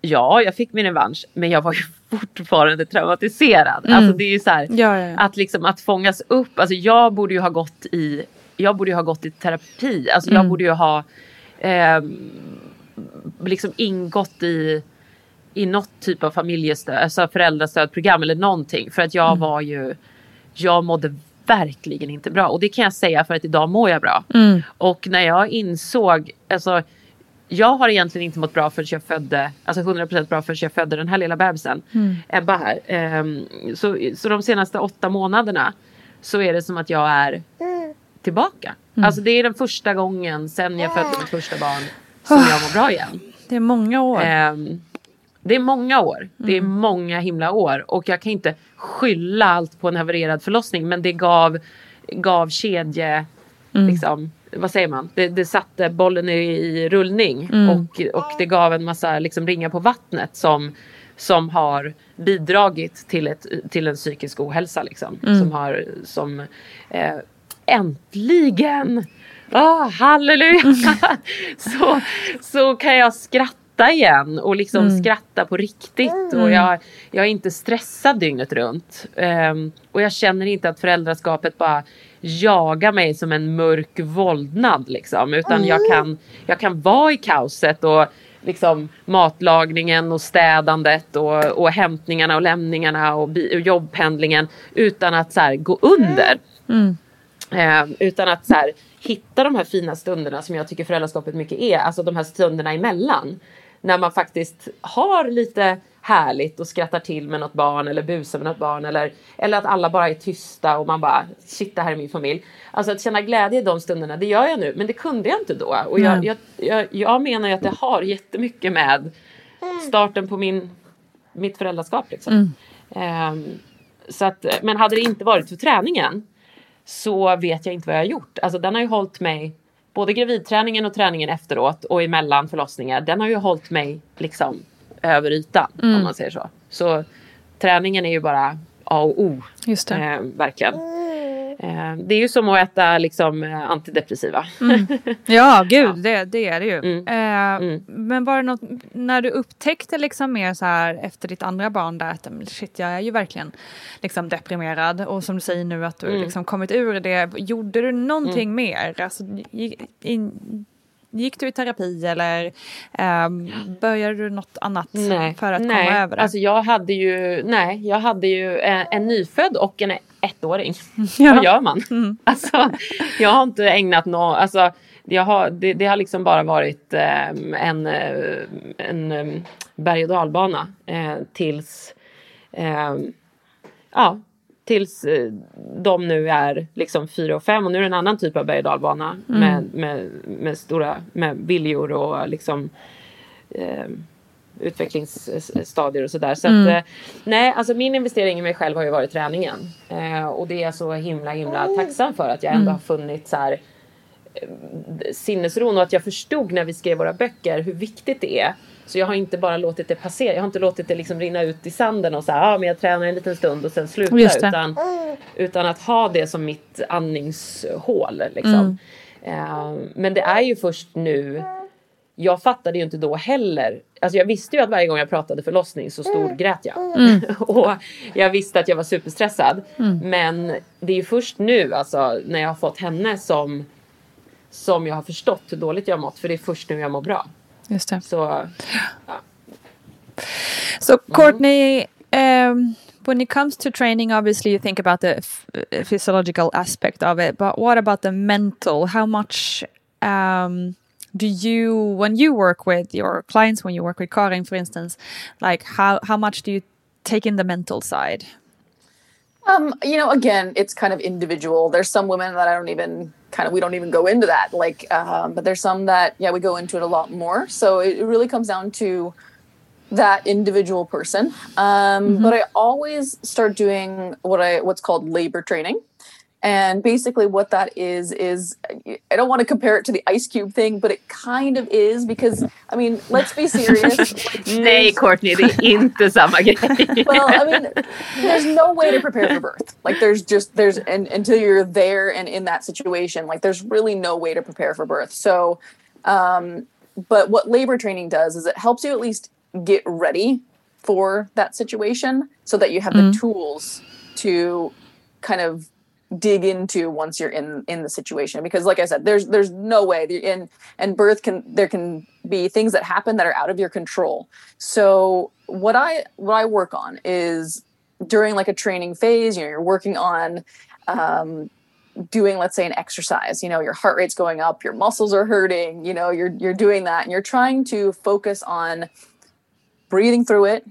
ja, jag fick min revansch. Men jag var ju *laughs* fortfarande traumatiserad. Alltså det är ju så här. Ja, ja. Att liksom att fångas upp. Alltså jag borde ju ha gått i jag borde ju ha gått i terapi. Alltså jag borde ju ha eh, liksom ingått i, i något typ av familjestöd, alltså föräldrastödprogram eller någonting. För att jag var ju, jag mådde verkligen inte bra. Och det kan jag säga för att idag mår jag bra. Och när jag insåg, alltså jag har egentligen inte mått bra förrän jag födde, alltså 100% bra förrän jag födde den här lilla bebisen. Ebba här. Ehm, så, så de senaste åtta månaderna så är det som att jag är tillbaka. Alltså det är den första gången sen jag födde mitt första barn som jag mår bra igen. Det är många år. Ehm, det är många år. Det är många himla år. Och jag kan inte skylla allt på en havererad förlossning. Men det gav, gav kedje... Liksom, vad säger man? Det, det satte bollen i, i rullning. Och, och det gav en massa liksom, ringar på vattnet som, som har bidragit till, ett, till en psykisk ohälsa. Liksom, Som har... Som, eh, äntligen! Ah, halleluja! *laughs* så, så kan jag skratta igen och liksom skratta på riktigt. Och jag, jag är inte stressad dygnet runt. Ehm, och jag känner inte att föräldraskapet bara jagar mig som en mörk våldnad. Liksom, utan jag, kan, jag kan vara i kaoset och liksom matlagningen och städandet och, och hämtningarna och lämningarna och, bi- och jobbpendlingen utan att så här, gå under. Eh, utan att så här, hitta de här fina stunderna som jag tycker föräldraskapet mycket är. Alltså de här stunderna emellan. När man faktiskt har lite härligt och skrattar till med något barn eller busar med något barn eller, eller att alla bara är tysta och man bara shit det här är min familj. Alltså att känna glädje i de stunderna, det gör jag nu men det kunde jag inte då. Och jag, jag, jag, jag menar ju att det har jättemycket med starten på min, mitt föräldraskap. Liksom. Um, så att, men hade det inte varit för träningen så vet jag inte vad jag har gjort. Alltså den har ju hållit mig, både gravidträningen och träningen efteråt och emellan förlossningar, den har ju hållit mig liksom över ytan om man säger så. Så träningen är ju bara A och O. Just det. Eh, verkligen. Eh, det är ju som att äta liksom, eh, antidepressiva. *laughs* Ja, gud, Det, det är det ju. Mm. Eh, Mm. Men var det något, när du upptäckte liksom mer så här efter ditt andra barn där att shit, jag är ju verkligen liksom deprimerad och som du säger nu att du Mm. liksom kommit ur det. Gjorde du någonting mer? Alltså, gick, in, gick du i terapi eller ehm, började du något annat Nej, för att nej. komma över det? Alltså jag hade ju, nej, jag hade ju en, en nyfödd och en ettåring. *laughs* Ja. Vad gör man? Mm. *laughs* Alltså, jag har inte ägnat något, alltså jag har, det, det har liksom bara varit ehm, en, eh, en um, berg och dalbana eh, tills, ehm, ja, tills eh, de nu är liksom fyra och fem och nu är det en annan typ av berg och dalbana med, med, med stora med viljor och liksom eh, utvecklingsstadier och sådär. Så att, eh, nej, alltså min investering i mig själv har ju varit träningen. Eh, och det är jag så himla himla tacksam för att jag ändå har funnit så här eh, sinnesron och att jag förstod när vi skrev våra böcker hur viktigt det är. Så jag har inte bara låtit det passera, jag har inte låtit det liksom rinna ut i sanden och så här, ja men jag tränar en liten stund och sen sluta. Just det. Utan, utan att ha det som mitt andningshål liksom. Eh, men det är ju först nu jag fattade ju inte då heller. Alltså jag visste ju att varje gång jag pratade förlossning så storgrät jag. *laughs* och jag visste att jag var superstressad. Men det är ju först nu alltså när jag har fått henne som som jag har förstått hur dåligt jag har mått. För det är först nu jag mår bra. Just det. Så So, Courtney, um, when it comes to training, obviously you think about the physiological aspect of it, but what about the mental? How much um, do you, when you work with your clients, when you work with Karin, for instance, like how how much do you take in the mental side? Um, you know, again, it's kind of individual. There's some women that I don't even kind of we don't even go into that. Like, um, but there's some that yeah we go into it a lot more. So it, it really comes down to that individual person. Um, But I always start doing what I what's called labor training. And basically, what that is is I don't want to compare it to the ice cube thing, but it kind of is because I mean, let's be serious. *laughs* Like, there's- Courtney, är inte samma grej. well, I mean, there's no way to prepare for birth. Like, there's just there's and until you're there and in that situation, like, there's really no way to prepare for birth. So, um, but what labor training does is it helps you at least get ready for that situation, so that you have the tools to kind of dig into once you're in in the situation because like i said there's there's no way in and birth can there can be things that happen that are out of your control. So what i what i work on is during like a training phase you know you're working on um doing let's say an exercise you know your heart rate's going up your muscles are hurting you know you're you're doing that and you're trying to focus on breathing through it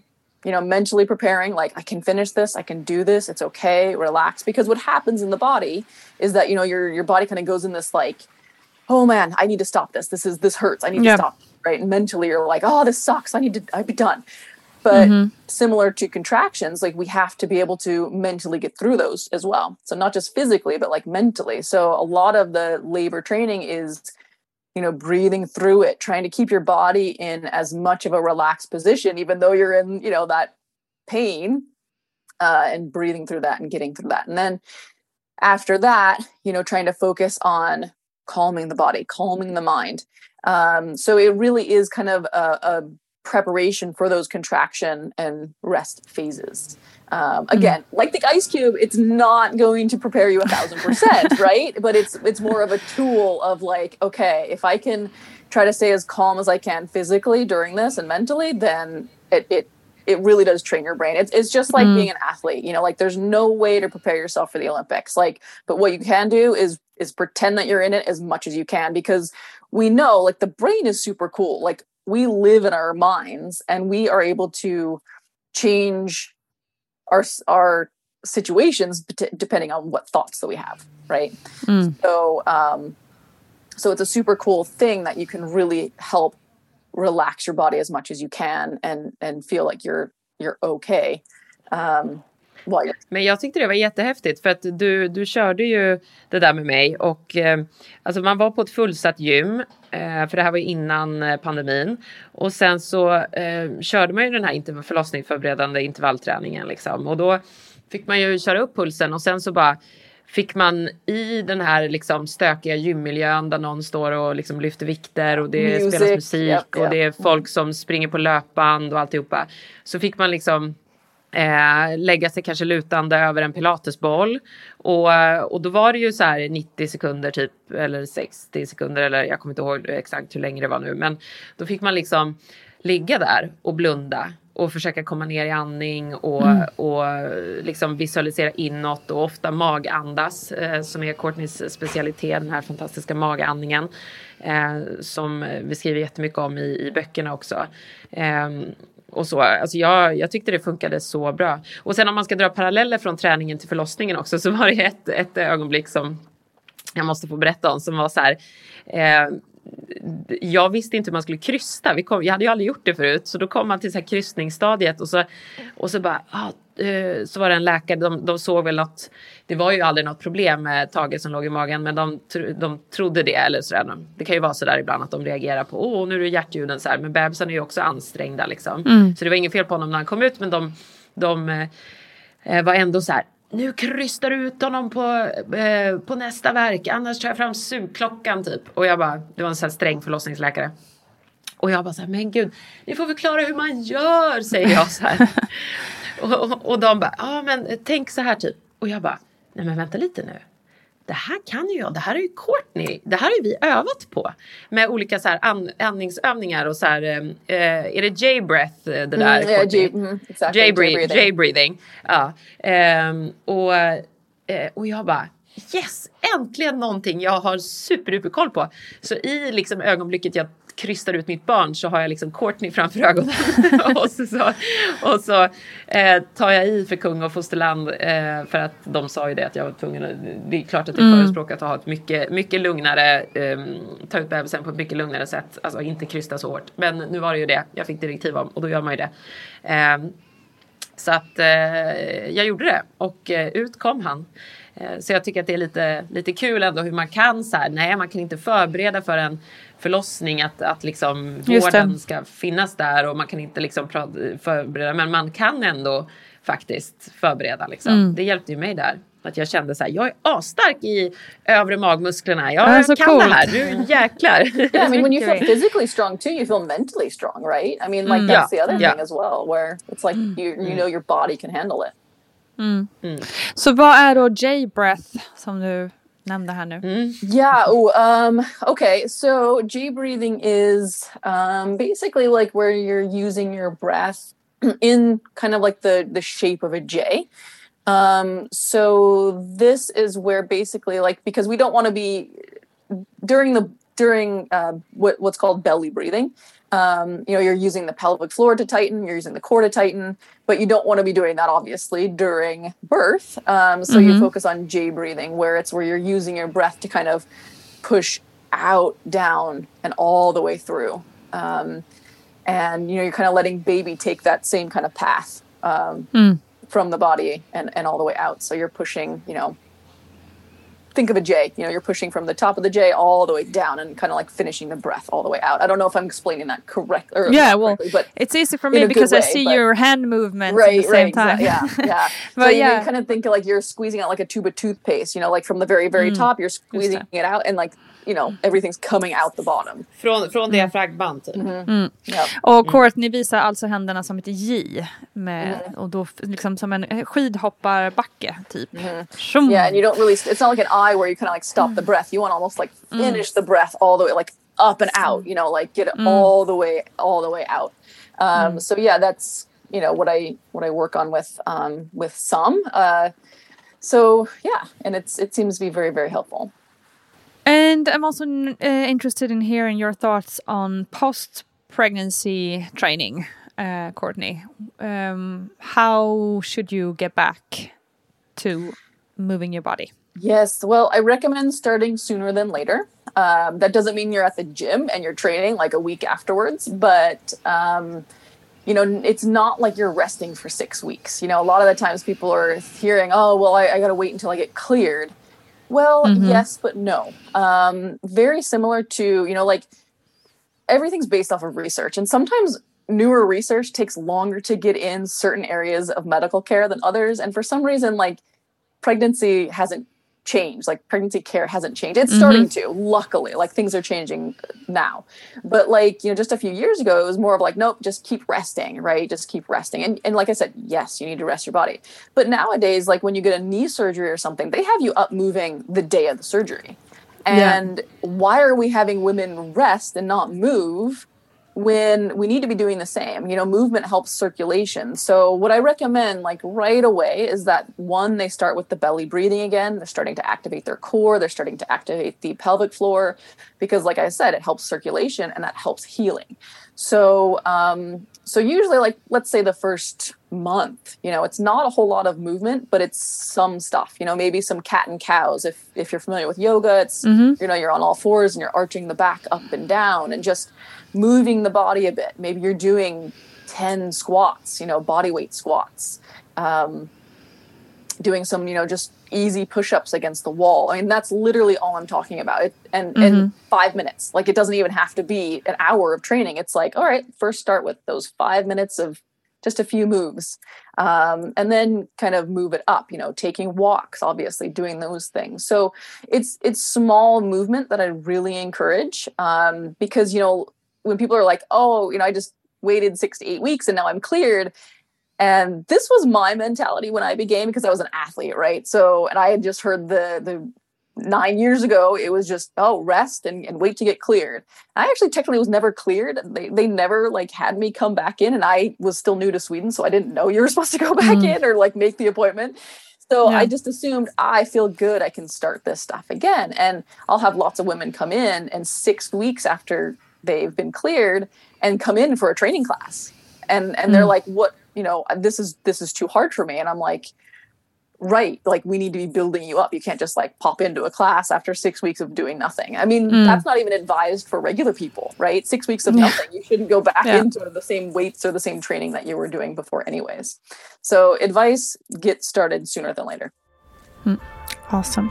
you know mentally preparing like i can finish this i can do this it's okay relax because what happens in the body is that you know your your body kind of goes in this like oh man i need to stop this this is this hurts i need Yeah. to stop right? And mentally you're like oh this sucks i need to i'd be done. But mm-hmm. similar to contractions like we have to be able to mentally get through those as well. So not just physically but like mentally. So a lot of the labor training is you know breathing through it trying to keep your body in as much of a relaxed position even though you're in you know that pain uh, and breathing through that and getting through that. And then after that you know trying to focus on calming the body calming the mind. Um, so it really is kind of a, a preparation for those contraction and rest phases um, again like the ice cube it's not going to prepare you a thousand percent *laughs* right but it's it's more of a tool of like okay if i can try to stay as calm as i can physically during this and mentally then it it it really does train your brain. It's, it's just like being an athlete, you know, like there's no way to prepare yourself for the Olympics. Like, but what you can do is, is pretend that you're in it as much as you can because we know like the brain is super cool. Like we live in our minds and we are able to change our our situations depending on what thoughts that we have, right? So um, so it's a super cool thing that you can really help relax your body as much as you can and and feel like you're you're okay um, Men jag tyckte det var jättehäftigt för att du, du körde ju det där med mig och eh, alltså man var på ett fullsatt gym eh, för det här var ju innan eh, pandemin och sen så eh, körde man ju den här interv- förlossningsförberedande intervallträningen liksom och då fick man ju köra upp pulsen och sen så bara fick man i den här liksom stökiga gymmiljön där någon står och liksom lyfter vikter och det Music, spelas musik japp, och japp. det är folk som springer på löpband och alltihopa. Så fick man liksom eh, lägga sig kanske lutande över en pilatesboll. Och, eh, och då var det ju så här 90 sekunder typ eller 60 sekunder eller jag kommer inte ihåg exakt hur länge det var nu. Men då fick man liksom ligga där och blunda och försöka komma ner i andning och, och liksom visualisera inåt och ofta magandas eh, som är Courtneys specialitet, den här fantastiska magandningen eh, som vi skriver jättemycket om i, i böckerna också. Ehm, och så. Alltså jag, jag tyckte det funkade så bra. Och sen om man ska dra paralleller från träningen till förlossningen också så var det ett, ett ögonblick som jag måste få berätta om som var så här. Eh, jag visste inte hur man skulle krysta. Vi kom, jag hade ju aldrig gjort det förut. Så då kom man till så här kryssningsstadiet och så, och så bara, ah, eh, så var det en läkare, de, de såg väl något, det var ju aldrig något problem med Tage som låg i magen, men de, de trodde det eller sådär. De- Det kan ju vara sådär ibland att de reagerar på, åh nu är det hjärtljuden så här, men bebisen är ju också ansträngda liksom. Så det var inget fel på honom när han kom ut, men de, de eh, eh, var ändå så här. Nu krystar du ut honom på, eh, på nästa verk, annars tar jag fram sugklockan typ. Och jag bara, det var en sån här sträng förlossningsläkare. Och jag bara så här, men gud, ni får förklara hur man gör, säger jag så här. *laughs* och, och, och de bara, ja men tänk så här typ. Och jag bara, nej men vänta lite nu. Det här kan ju jag, det här är ju Courtney, det här har ju vi övat på. Med olika så här an, andningsövningar och så här, eh, är det J-breath eh, det där? Mm, ja, Courtney? J- mm, exactly, J-breathing. Ja. Ehm, och, eh, och jag bara yes, äntligen någonting jag har superduper koll på. Så i liksom ögonblicket jag krystar ut mitt barn så har jag liksom Courtney framför ögonen. *laughs* och så, och så eh, tar jag i för kung och fosterland eh, för att de sa ju det att jag var tvungen att, det är klart att det är förespråkat att ha ett mycket, mycket lugnare, eh, ta ut bebisen på ett mycket lugnare sätt, alltså inte krysta så hårt. Men nu var det ju det jag fick direktiv om och då gör man ju det. Eh, så att eh, jag gjorde det och eh, ut kom han. Eh, så jag tycker att det är lite, lite kul ändå hur man kan så här, nej man kan inte förbereda för en förlossning att, att liksom vården ska finnas där och man kan inte liksom förbereda men man kan ändå faktiskt förbereda liksom. Mm. Det hjälpte ju mig där. Att jag kände så här, jag är asstark i övre magmusklerna. Jag, jag kan coolt. det här, nu jäklar. *laughs* Yeah, I mean, when you *laughs* feel physically strong too, you feel mentally strong, right? I mean, like Mm. that's Yeah, the other yeah. thing as well, where it's like you you know your body can handle it. Så vad är då J-breath som du nämnde här nu? Yeah. Oh, um, okay. So G breathing is um, basically like where you're using your breath *clears throat* in kind of like the the shape of a J. Um, so this is where basically like because we don't want to be during the during uh, what, what's called belly breathing. Um, you know, you're using the pelvic floor to tighten, you're using the core to tighten, but you don't want to be doing that obviously during birth. Um, so you focus on J breathing, where it's where you're using your breath to kind of push out, down, and all the way through. Um, and you know, you're kind of letting baby take that same kind of path um, from the body and, and all the way out. So you're pushing, you know, think of a J. You know, you're pushing from the top of the J all the way down and kind of like finishing the breath all the way out. I don't know if I'm explaining that correct or Yeah, well, correctly, but it's easy for me because I see your hand movements at right, the same right, time. exa- yeah, yeah. *laughs* so But you, yeah. you kind of think like you're squeezing out like a tube of toothpaste. You know, like from the very, very mm, top, you're squeezing it out, and like you know, everything's coming out the bottom. från, från diafragman typ. Yeah. Och mm. Courtney visar alltså händerna som ett J. Med, mm-hmm. Och då f- liksom som en skidhopparbacke typ. Mm-hmm. Tjom. Yeah, and you don't really. It's not like an eye where you kind of like stop the mm. breath. You want to almost like mm. finish the breath all the way, like up and out. You know, like get it all the way, all the way out. Um, So yeah, that's you know what I what I work on with um, with some. Uh, so yeah, and it's it seems to be very very helpful. And I'm also uh, interested in hearing your thoughts on post pregnancy training. uh, Courtney, um, how should you get back to moving your body? Yes, well, I recommend starting sooner than later. Um, that doesn't mean you're at the gym and you're training like a week afterwards, but um, you know, it's not like you're resting for six weeks. You know, a lot of the times people are hearing, "Oh, well, I, I got to wait until I get cleared." Well, mm-hmm. yes, but no. Um, very similar to you know, like everything's based off of research, and sometimes newer research takes longer to get in certain areas of medical care than others, and for some reason, like pregnancy hasn't changed. Like pregnancy care hasn't changed. It's mm-hmm. starting to luckily. Like things are changing now. But like you know just a few years ago it was more of like nope just keep resting right? Just keep resting. And, and like i said yes you need to rest your body. But nowadays like when you get a knee surgery or something they have you up moving the day of the surgery. And yeah. why are we having women rest and not move when we need to be doing the same you know movement helps circulation. So what i recommend like right away is that one they start with the belly breathing again. They're starting to activate their core. They're starting to activate the pelvic floor because like i said it helps circulation and that helps healing. So um so usually like let's say the first month you know it's not a whole lot of movement but it's some stuff you know maybe some cat and cows. If if you're familiar with yoga it's mm-hmm. you know you're on all fours and you're arching the back up and down and just moving the body a bit. Maybe you're doing 10 squats, you know, body weight squats. Um, doing some, you know, just easy push-ups against the wall. I mean, that's literally all I'm talking about. It, and mm-hmm. in five minutes, like it doesn't even have to be an hour of training. It's like, all right, first start with those five minutes of just a few moves, um, and then kind of move it up. You know, taking walks, obviously, doing those things. So it's it's small movement that I really encourage um, because you know when people are like, oh, you know, I just waited six to eight weeks and now I'm cleared. And this was my mentality when I began because I was an athlete, right? So, and I had just heard the the nine years ago, it was just oh, rest and, and wait to get cleared. I actually technically was never cleared. They they never like had me come back in, and I was still new to Sweden, so I didn't know you were *laughs* supposed to go back mm. in or like make the appointment. So yeah. I just assumed I feel good, I can start this stuff again, and I'll have lots of women come in, and six weeks after they've been cleared and come in for a training class. And and they're hmm. like what you know this is this is too hard for me. And i'm like right like we need to be building you up. You can't just like pop into a class after six weeks of doing nothing. I mean mm. that's not even advised for regular people right? Six weeks of nothing you shouldn't go back yeah. into the same weights or the same training that you were doing before anyways. So advice get started sooner than later. Mm. awesome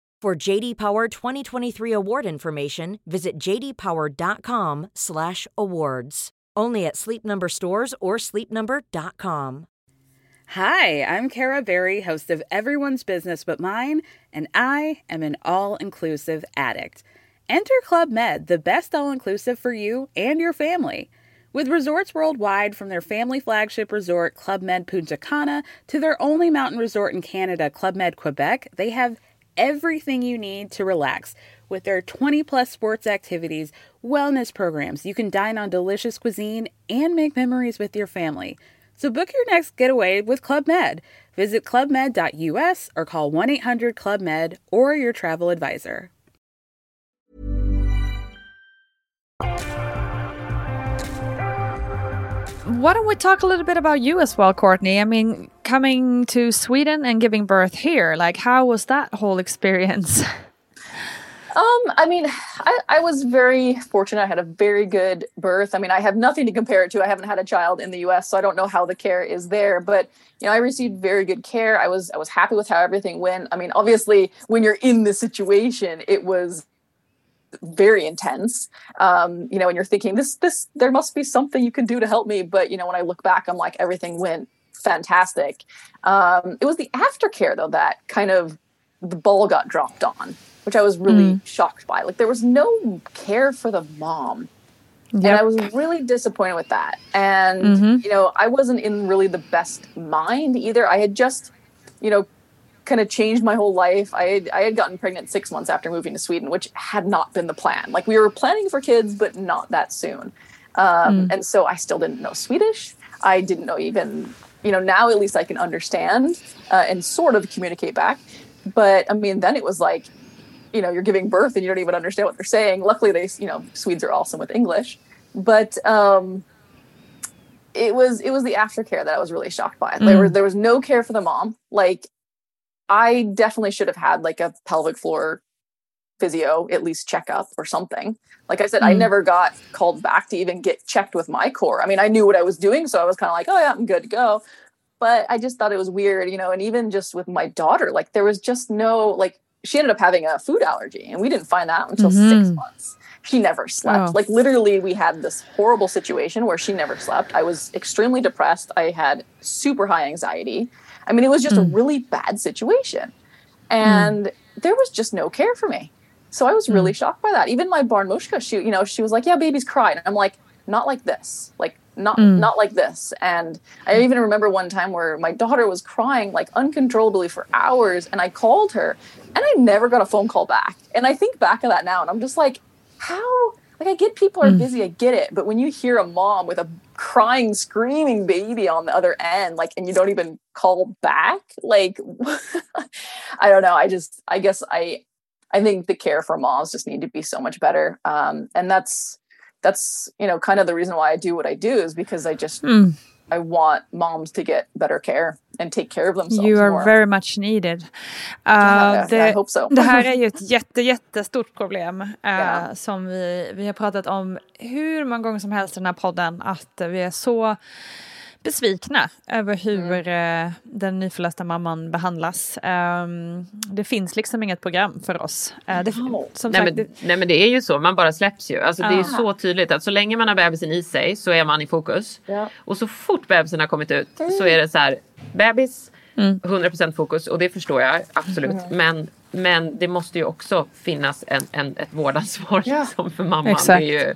For JD Power 2023 award information, visit jdpower.com/awards. Only at Sleep Number stores or sleepnumber.com. Hi, I'm Kara Berry, host of Everyone's Business But Mine, and I am an all inclusive addict. Enter Club Med, the best all inclusive for you and your family. With resorts worldwide, from their family flagship resort, Club Med Punta Cana, to their only mountain resort in Canada, Club Med Quebec, they have everything you need to relax. With their 20 plus sports activities, wellness programs, you can dine on delicious cuisine and make memories with your family. So book your next getaway with Club Med. Visit clubmed.us or call 1 800 Club Med or your travel advisor. Why don't we talk a little bit about you as well, Courtney? I mean, coming to Sweden and giving birth here, like how was that whole experience? *laughs* Um, I mean, I, I was very fortunate. I had a very good birth. I mean, I have nothing to compare it to. I haven't had a child in the U.S., so I don't know how the care is there. But you know, I received very good care. I was I was happy with how everything went. I mean, obviously, when you're in this situation, it was very intense. Um, you know, and you're thinking this this there must be something you can do to help me. But you know, when I look back, I'm like everything went fantastic. Um, it was the aftercare though that kind of the ball got dropped on which I was really mm. shocked by. Like there was no care for the mom. Yep. And I was really disappointed with that. And mm-hmm. you know, I wasn't in really the best mind either. I had just, you know, kind of changed my whole life. I had I had gotten pregnant 6 months after moving to Sweden, which had not been the plan. Like we were planning for kids but not that soon. Um, mm. and so I still didn't know Swedish. I didn't know even, you know, now at least I can understand uh, and sort of communicate back. But I mean, then it was like you know you're giving birth and you don't even understand what they're saying luckily they you know swedes are awesome with english but um it was it was the aftercare that i was really shocked by mm. there was there was no care for the mom like i definitely should have had like a pelvic floor physio at least checkup or something like i said mm. i never got called back to even get checked with my core i mean i knew what i was doing so i was kind of like oh yeah i'm good to go but i just thought it was weird you know and even just with my daughter like there was just no like she ended up having a food allergy and we didn't find that until mm-hmm. six months she never slept oh. like literally we had this horrible situation where she never slept i was extremely depressed i had super high anxiety i mean it was just mm. a really bad situation and mm. there was just no care for me so i was mm. really shocked by that. Even my barnmoshka she you know she was like yeah baby's crying. And i'm like not like this. Like not mm. not like this. And i even remember one time where my daughter was crying like uncontrollably for hours and i called her and i never got a phone call back. And i think back of that now and i'm just like how? Like i get people are mm. busy i get it but when you hear a mom with a crying screaming baby on the other end like and you don't even call back like *laughs* i don't know. I just i guess i i think the care for moms just need to be so much better um and that's that's you know kind of the reason why I do what I do is because I just mm. I want moms to get better care and take care of themselves You are more. very much needed. Uh, yeah, det, I hope so. *laughs* det här *laughs* är ju ett jätte, jättestort problem uh, yeah. som vi, vi har pratat om hur många gånger som helst i den här podden att vi är så besvikna över hur mm. eh, den nyförlösta mamman behandlas. Um, det finns liksom inget program för oss. Uh, det, nej, sagt, men, nej men det är ju så, man bara släpps ju. Alltså, det är så tydligt att så länge man har bebisen i sig så är man i fokus. Ja. Och så fort bebisen har kommit ut mm. så är det så här, bebis, mm. 100% fokus och det förstår jag absolut. Mm. Men men det måste ju också finnas en, en, ett vårdansvar ja. *laughs* liksom, för mamman. Exakt. Det är ju,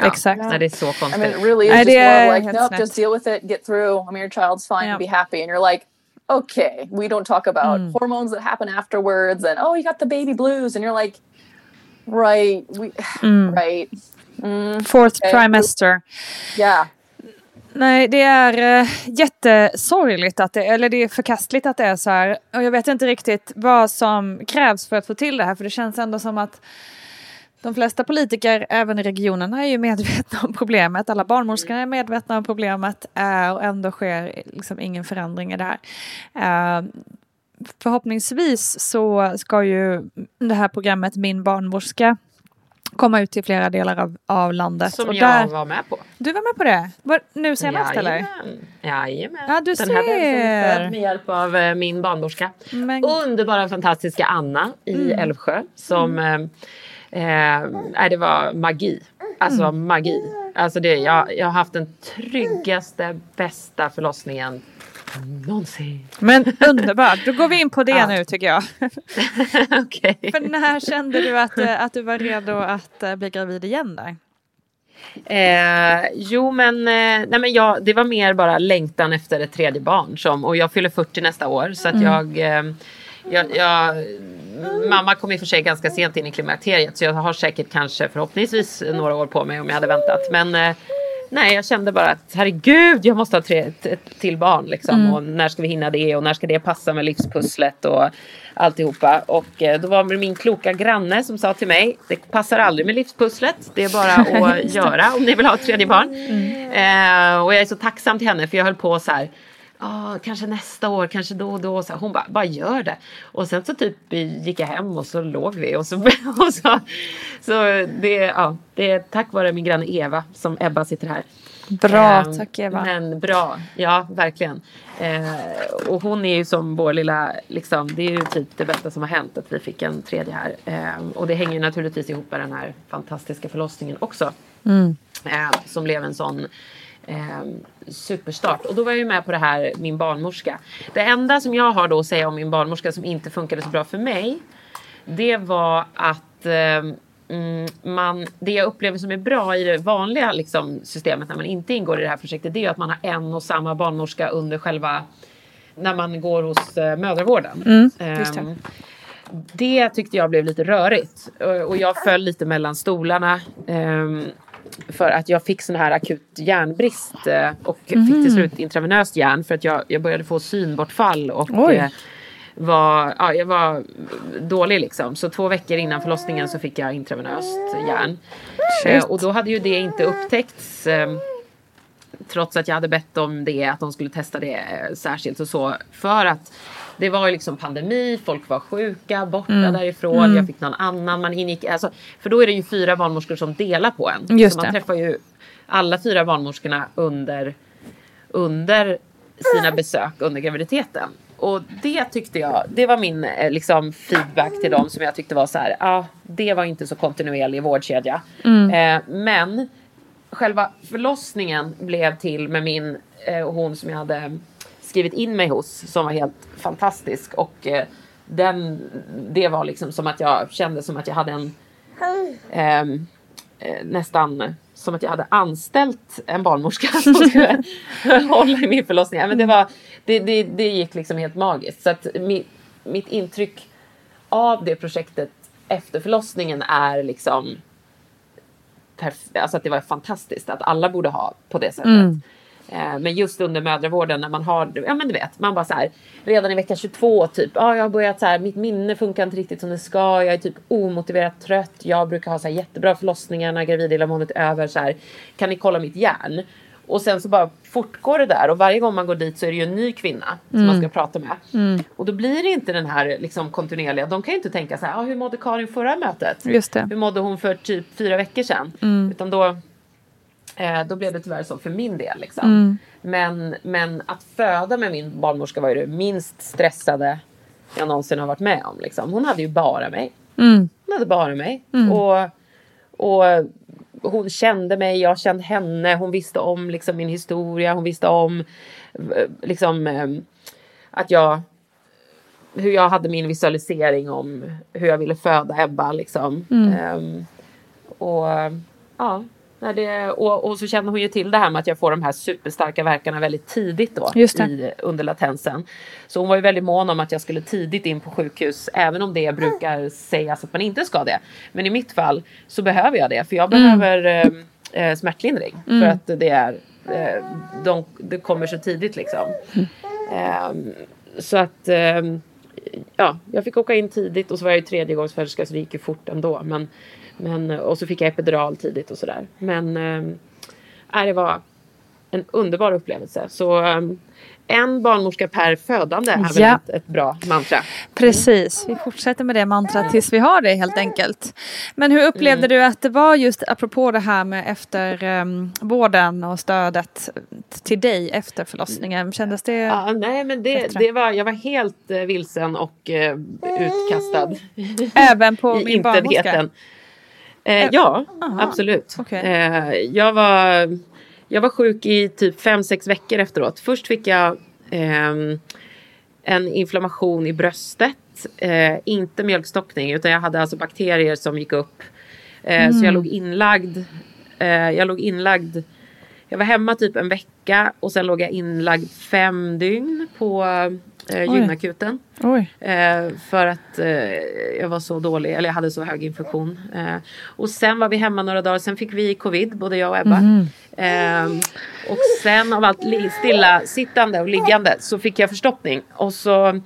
Ja, Exakt. När det är så konstigt. I mean, it really is just more like, nope, just deal with it, get through. I mean, your child's fine, yep. be happy. And you're like, okay, we don't talk about mm. hormones that happen afterwards and, oh, you got the baby blues. And you're like, right, we, *sighs* mm. right. Mm, Fourth okay. trimester. Yeah. Nej, det är uh, jättesorgligt att det, eller det är förkastligt att det är så här. Och jag vet inte riktigt vad som krävs för att få till det här, för det känns ändå som att de flesta politiker, även i regionerna, är ju medvetna om problemet. Alla barnmorskor är medvetna om problemet uh, och ändå sker liksom ingen förändring i det här. Uh, förhoppningsvis så ska ju det här programmet Min barnmorska komma ut till flera delar av, av landet. Som och jag där, var med på. Du var med på det? Var, nu senast eller? Jajamän. Jajamän. Ja, du Den här bebisen är ser. född med hjälp av eh, min barnmorska. Men- Underbara fantastiska Anna i Älvsjö. Som, eh, eh, det var magi. Alltså magi. Alltså det, jag, jag har haft den tryggaste, bästa förlossningen någonsin. Men underbart, då går vi in på det *laughs* Ja. nu tycker jag. *laughs* Okej. För när kände du att, eh, att du var redo att eh, bli gravid igen där? Eh, jo men, eh, nej, men jag, det var mer bara längtan efter ett tredje barn. Som, och jag fyller 40 nästa år så att jag, eh, jag, jag Mamma kom i och för sig ganska sent in i klimakteriet så jag har säkert kanske förhoppningsvis några år på mig om jag hade väntat. Men eh, nej, jag kände bara att herregud, jag måste ha tre, ett, till barn liksom. Och när ska vi hinna det och när ska det passa med livspusslet och alltihopa. Och eh, då var det min kloka granne som sa till mig, det passar aldrig med livspusslet. Det är bara *laughs* att göra om ni vill ha ett tredje barn. Eh, och jag är så tacksam till henne för jag höll på så här. "Ah, kanske nästa år, kanske då och då. Så hon bara, bara gör det. Och sen så typ gick jag hem och så låg vi. Och så, *laughs* och så, så det, ja, det är tack vare min granne Eva som Ebba sitter här. Bra, Ehm, tack Eva. Men bra, ja verkligen. Eh, och hon är ju som vår lilla, liksom, det är ju typ det bästa som har hänt att vi fick en tredje här. Eh, och det hänger naturligtvis ihop med den här fantastiska förlossningen också. Eh, som blev en sån superstart. Och då var jag ju med på det här, min barnmorska. Det enda som jag har då att säga om min barnmorska som inte funkade så bra för mig. Det var att eh, mm, man, det jag upplever som är bra i det vanliga liksom, systemet när man inte ingår i det här projektet. Det är ju att man har en och samma barnmorska under själva när man går hos eh, mödravården. just det. Ehm, det tyckte jag blev lite rörigt. Och- Och jag föll lite mellan stolarna. ehm, för att jag fick sån här akut järnbrist. eh, Och fick till slut intravenöst järn. För att jag, jag började få synbortfall. Och Oj. eh, var, ja, jag var dålig liksom. Så två veckor innan förlossningen så fick jag intravenöst järn. Eh, och då hade ju det inte upptäckts. trots att jag hade bett om det, att de skulle testa det särskilt och så. För att det var ju liksom pandemi, folk var sjuka, borta Mm. därifrån, jag fick någon annan, man ingick, alltså, för då är det ju fyra barnmorskor som delar på en. Just så man det. träffar ju alla fyra barnmorskorna under, under sina besök under graviditeten. Och det tyckte jag, det var min eh, liksom, feedback till dem som jag tyckte var så här, ja, ah, det var inte så kontinuerlig vårdkedja. Eh, men själva förlossningen blev till med min eh, hon som jag hade skrivit in mig hos som var helt fantastisk och eh, den, det var liksom som att jag kände som att jag hade en ehm, eh, nästan som att jag hade anställt en barnmorska *laughs* som skulle hålla i min förlossning. Men det, var, det, det, det gick liksom helt magiskt. Så att mi, mitt intryck av det projektet efter förlossningen är liksom alltså att det var fantastiskt att alla borde ha på det sättet. Eh, Men just under mödravården när man har, ja men du vet, man bara så här, redan i vecka 22 typ, ja jag har börjat så här, mitt minne funkar inte riktigt som det ska, jag är typ omotiverat trött, jag brukar ha så här jättebra förlossningar när gravidillamåendet är över så här, kan ni kolla mitt hjärn? Och sen så bara fortgår det där och varje gång man går dit så är det ju en ny kvinna som man ska prata med. Och då blir det inte den här liksom kontinuerliga, de kan ju inte tänka så här, ah, hur mådde Karin förra mötet? Just det. Hur mådde hon för typ fyra veckor sedan? Utan då, eh, då blev det tyvärr så för min del. Liksom. Men, men att föda med min barnmorska var ju det minst stressade jag någonsin har varit med om. Liksom. Hon hade ju bara mig. Hon hade bara mig. Och, och hon kände mig, jag kände henne. Hon visste om liksom, min historia. Hon visste om eh, liksom, eh, att jag hur jag hade min visualisering om hur jag ville föda Ebba. Liksom. Ehm, och, ja, det, och, och så känner hon ju till det här med att jag får de här superstarka verkarna väldigt tidigt då i, under latensen. Så hon var ju väldigt mån om att jag skulle tidigt in på sjukhus även om det brukar sägas att man inte ska det. Men i mitt fall så behöver jag det för jag behöver eh, eh, smärtlindring för att det är eh, de, det kommer så tidigt liksom. Ehm, så att ehm, ja, jag fick åka in tidigt och så var jag ju tredjegångsföderska så det gick ju fort ändå. Men, men, och så fick jag epidural tidigt och sådär. Men äh, det var en underbar upplevelse. Så um, en barnmorska per födande är väl Ja. ett, ett bra mantra. Precis, vi fortsätter med det mantrat tills vi har det helt enkelt. Men hur upplevde du att det var just apropå det här med eftervården och stödet till dig efter förlossningen? Kändes det? Ja, nej, men det, det var, jag var helt eh, vilsen och eh, utkastad Även på *laughs* min barnmorska? Eh, ja, absolut. Okej. Eh, jag, var, jag var sjuk i typ fem sex veckor efteråt. Först fick jag ehm, en inflammation i bröstet. Eh, inte mjölkstockning utan jag hade alltså bakterier som gick upp. Eh, Så jag låg inlagd. Eh, jag låg inlagd. Jag var hemma typ en vecka och sen låg jag inlagd fem dygn på eh, gynakuten. Eh, för att eh, jag var så dålig, eller jag hade så hög infektion. Eh, och sen var vi hemma några dagar, sen fick vi covid, både jag och Ebba. Eh, och sen av allt stilla sittande och liggande så fick jag förstoppning. Och så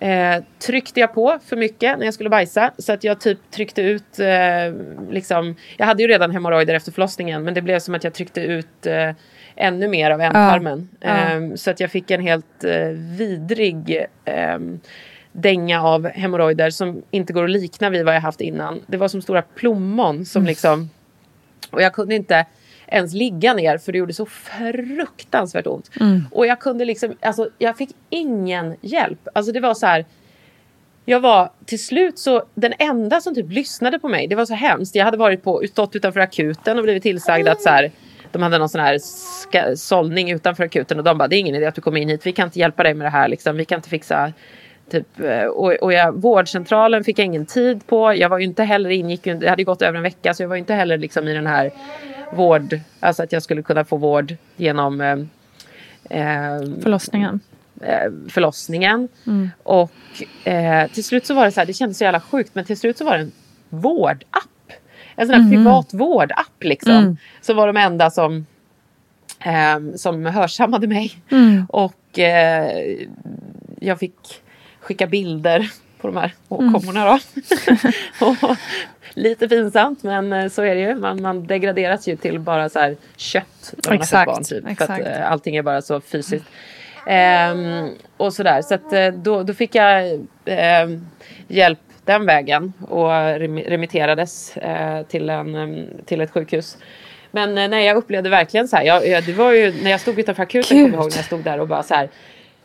eh, tryckte jag på för mycket när jag skulle bajsa. Så att jag typ tryckte ut, eh, liksom, jag hade ju redan hemorrojder efter förlossningen men det blev som att jag tryckte ut eh, ännu mer av ändtarmen. Ja. Eh, så att jag fick en helt eh, vidrig eh, dänga av hemorrojder som inte går att likna vid vad jag haft innan. Det var som stora plommon som liksom och jag kunde inte ens ligga ner för det gjorde så fruktansvärt ont. Och jag kunde liksom, alltså jag fick ingen hjälp. Alltså det var så här. Jag var till slut så, den enda som typ lyssnade på mig, det var så hemskt. Jag hade varit på, stått utanför akuten och blivit tillsagd att så här, de hade någon sån här ska, sållning utanför akuten och de bara, det är ingen idé att du kommer in hit, vi kan inte hjälpa dig med det här liksom, vi kan inte fixa Typ, eh, och och jag, vårdcentralen fick jag ingen tid på. Jag var ju inte heller ingick, det hade gått över en vecka så jag var inte heller liksom i den här vård, alltså att jag skulle kunna få vård genom eh, eh, Förlossningen. eh, förlossningen. Och eh, till slut så var det så här, det kändes så jävla sjukt men till slut så var det en vårdapp. En sån här privat vårdapp liksom. Så var de enda som eh, som hörsammade mig. Och eh, jag fick skicka bilder på de här åkommorna då. *laughs* och, lite pinsamt men eh, så är det ju. Man, man degraderas ju till bara så här kött när man har Exakt, barn. Typ, för exakt. att eh, allting är bara så fysiskt. Ehm, och sådär. Så att, eh, då, då fick jag ehm, hjälp den vägen och remi- remitterades eh, till, en, em, till ett sjukhus. Men eh, nej, jag upplevde verkligen så här. Jag, jag, det var ju när jag stod utanför akuten, kommer jag ihåg när jag stod där och bara så här.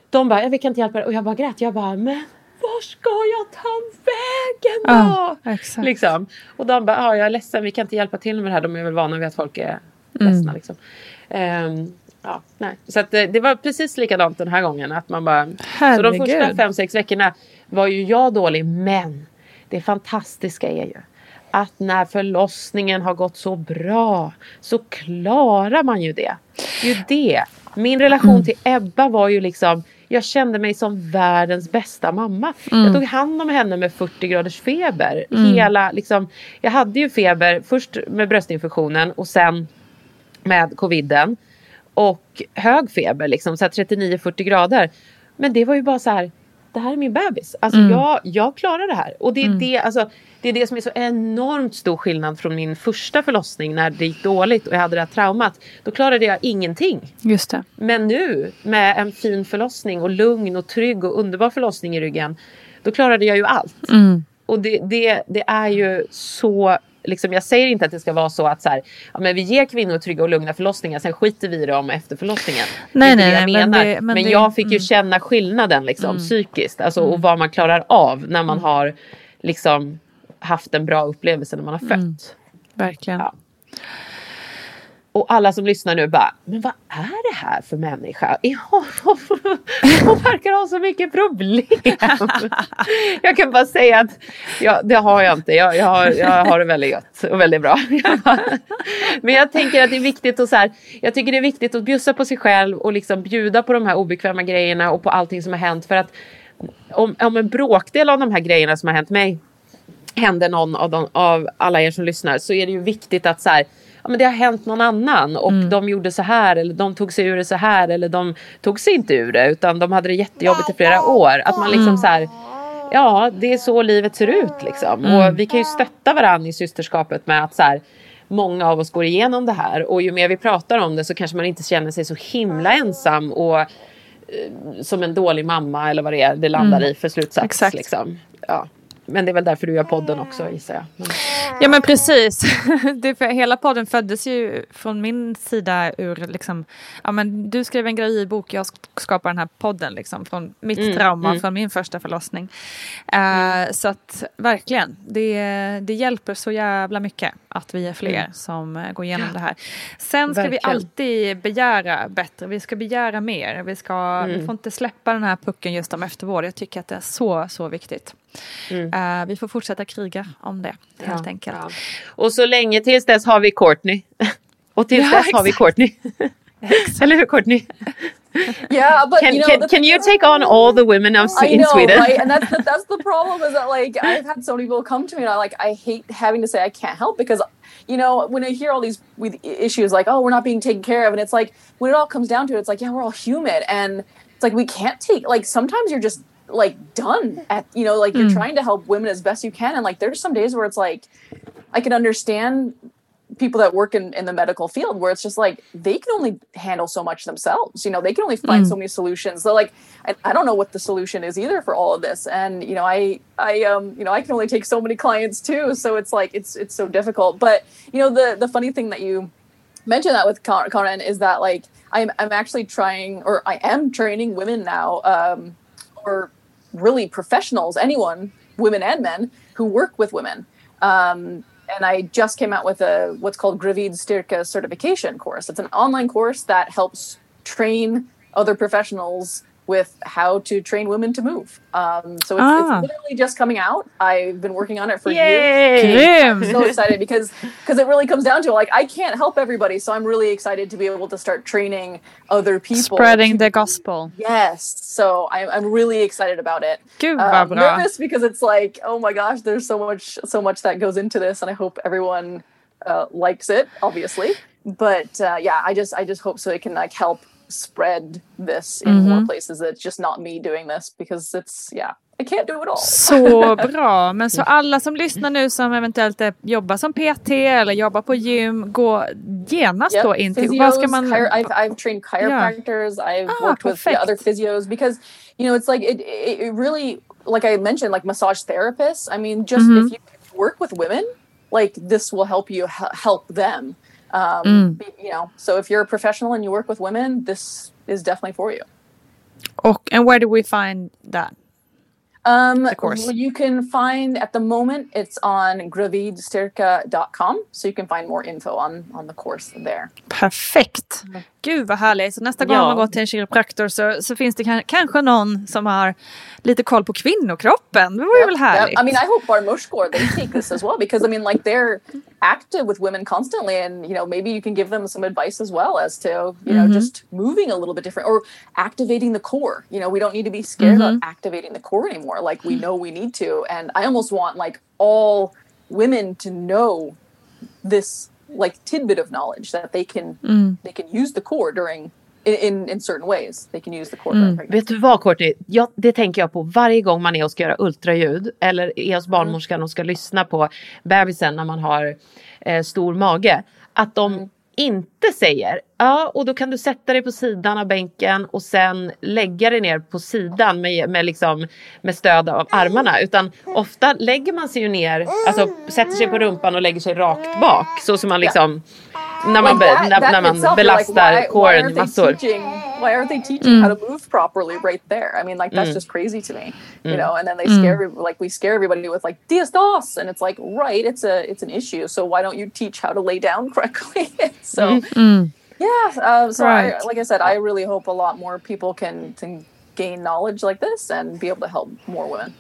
De bara, "Ja, vi kan inte hjälpa dig. Och jag bara grät. Jag bara, men var ska jag ta vägen då? Ja, exakt. Liksom. Och de bara, ja, jag är ledsen, vi kan inte hjälpa till med det här. De är väl vana vid att folk är Mm. ledsna. Liksom. Ehm, ja, nej. Så att, eh, det var precis likadant den här gången. Att man bara, så de första fem, sex veckorna var ju jag dålig. Men det fantastiska är ju att när förlossningen har gått så bra så klarar man ju det. Det är ju det. Min relation till Ebba var ju liksom jag kände mig som världens bästa mamma. Jag tog hand om henne med 40 graders feber. Hela, liksom, jag hade ju feber först med bröstinfektionen och sen med coviden. Och hög feber, liksom, så här 39-40 grader. Men det var ju bara så här, det här är min bebis. Alltså jag, jag klarar det här. Och det är, det, alltså, det är det som är så enormt stor skillnad från min första förlossning när det gick dåligt och jag hade det här traumat. Då klarade jag ingenting. Just det. Men nu med en fin förlossning och lugn och trygg och underbar förlossning i ryggen. Då klarade jag ju allt. Och det, det, det är ju så Liksom, jag säger inte att det ska vara så att så här, ja, men vi ger kvinnor trygga och lugna förlossningar, sen skiter vi i dem efter förlossningen. Nej, det är nej, det nej, jag men menar. det- men men det- jag fick ju mm. känna skillnaden liksom, psykiskt alltså, och vad man klarar av när man har liksom, haft en bra upplevelse när man har fött. Verkligen. Ja. Och alla som lyssnar nu bara, men vad är det här för människa? Ja, *laughs* Hon verkar ha så mycket problem. *laughs* Jag kan bara säga att ja, det har jag inte. Jag, jag, har, jag har det väldigt gött och väldigt bra. *laughs* Men jag tänker att det är viktigt att så här, jag tycker det är viktigt att bjussa på sig själv och liksom bjuda på de här obekväma grejerna och på allting som har hänt. För att om, om en bråkdel av de här grejerna som har hänt mig händer någon av, de, av alla er som lyssnar så är det ju viktigt att så här, ja, men det har hänt någon annan och de gjorde så här eller de tog sig ur det så här eller de tog sig inte ur det utan de hade det jättejobbigt i flera år. Att man liksom så här, ja det är så livet ser ut liksom. Och vi kan ju stötta varandra i systerskapet med att så här, många av oss går igenom det här och ju mer vi pratar om det så kanske man inte känner sig så himla ensam och eh, som en dålig mamma eller vad det är det landar Mm. i för slutsats. Exakt. Liksom. Ja. Men det är väl därför du gör podden också gissar jag. Men, Ja men precis. *laughs* Det för, hela podden föddes ju från min sida ur liksom, ja men du skrev en gravidbok, jag sk- skapar den här podden liksom från mitt Mm, trauma mm. från min första förlossning. Eh, Så att verkligen, det, det hjälper så jävla mycket att vi är fler Mm. som eh, går igenom det här. Sen ska vi Verkligen. alltid begära bättre, vi ska begära mer. Vi, ska, vi Mm. får inte släppa den här pucken just om eftervård. Jag tycker att det är så, så viktigt. Eh, vi får fortsätta kriga om det helt Mm. Ja, enkelt. ja. Och så länge tills dess har vi Courtney. *laughs* Och tills Ja, dess har vi. Courtney. Eller hur Courtney? *laughs* Yeah, but Can, you know, can, can you take on all the women of, I in know, Sweden? right? And that's the, *laughs* that's the problem is that like I've had so many people come to me and I like I hate having to say I can't help because you know when I hear all these with issues like oh we're not being taken care of and it's like when it all comes down to it it's like yeah we're all human and it's like we can't take like sometimes you're just like done at you know like you're trying to help women as best you can and like there's some days where it's like I can understand people that work in, in the medical field where it's just like they can only handle so much themselves you know they can only find so many solutions. So like I, I don't know what the solution is either for all of this and you know i i um you know i can only take so many clients too so it's like it's it's so difficult. But you know the the funny thing that you mentioned that with Con- Conan is that like I'm I'm actually trying or I am training women now um, or really professionals anyone women and men who work with women um, and I just came out with a what's called Gravid Styrka certification course. It's an online course that helps train other professionals with how to train women to move. Um, so it's, Ah. it's literally just coming out. I've been working on it for Yay! years. I'm so excited because because it really comes down to like I can't help everybody, so I'm really excited to be able to start training other people. Spreading the gospel. Yes, so I'm, I'm really excited about it. Vad Um, nervous because it's like, oh my gosh, there's so much so much that goes into this, and I hope everyone uh, likes it, obviously. But uh, yeah, I just I just hope so it can like help spread this in Mm-hmm. more places. It's just not me doing this because it's yeah, I can't do it all. Så *laughs* bra. Men så alla som lyssnar nu som eventuellt är, jobbar som PT eller jobbar på gym, gå genast Yep. då in till... Physios, Vad ska man... chiro- I've, I've trained chiropractors. I've Ah, worked with other physios because you know it's like it, it, really like I mentioned like massage therapists. I mean, just Mm-hmm. if you work with women, like this will help you he- help them. Um, Mm. You know, so if you're a professional and you work with women, this is definitely for you. Och, and where do we find that? Um, The course. you can find at the moment it's on gravidstyrka.com, so you can find more info on on the course there. Perfekt. Mm-hmm. Gud vad härligt. Så nästa gång Ja. man går till en kiropraktor så, så finns det kan, kanske någon som har lite koll på kvinnokroppen. Det vore väl Yep. I mean, I hope Barmoshkor they take this as well because I mean, like they're active with women constantly, and you know maybe you can give them some advice as well as to you know mm-hmm. just moving a little bit different or activating the core. You know, we don't need to be scared about mm-hmm. activating the core anymore. Like we know we need to, and I almost want like all women to know this like tidbit of knowledge that they can they can use the core during in, in in certain ways. They can use the core pregnancy. Vet du vad Courtney? Ja, det tänker jag på varje gång man är och ska göra ultraljud eller är hos barnmorskan och ska lyssna på bebisen när man har eh, stor mage. Att de inte säger ja och då kan du sätta dig på sidan av bänken och sen lägga dig ner på sidan med, med, liksom, med stöd av armarna. Utan ofta lägger man sig ju ner, alltså sätter sig på rumpan och lägger sig rakt bak. Så som man liksom, när man, Like that- be, när, that när man itself, belastar like, why, why kåren aren't they massor. teaching? Why aren't they teaching mm. how to move properly right there? I mean, like that's mm. just crazy to me, you mm. know. And then they scare every- like we scare everybody with like diastos, and it's like right, it's a it's an issue. So why don't you teach how to lay down *laughs* correctly? so mm-hmm. yeah, uh, so Right. I, like I said, I really hope a lot more people can can gain knowledge like this and be able to help more women.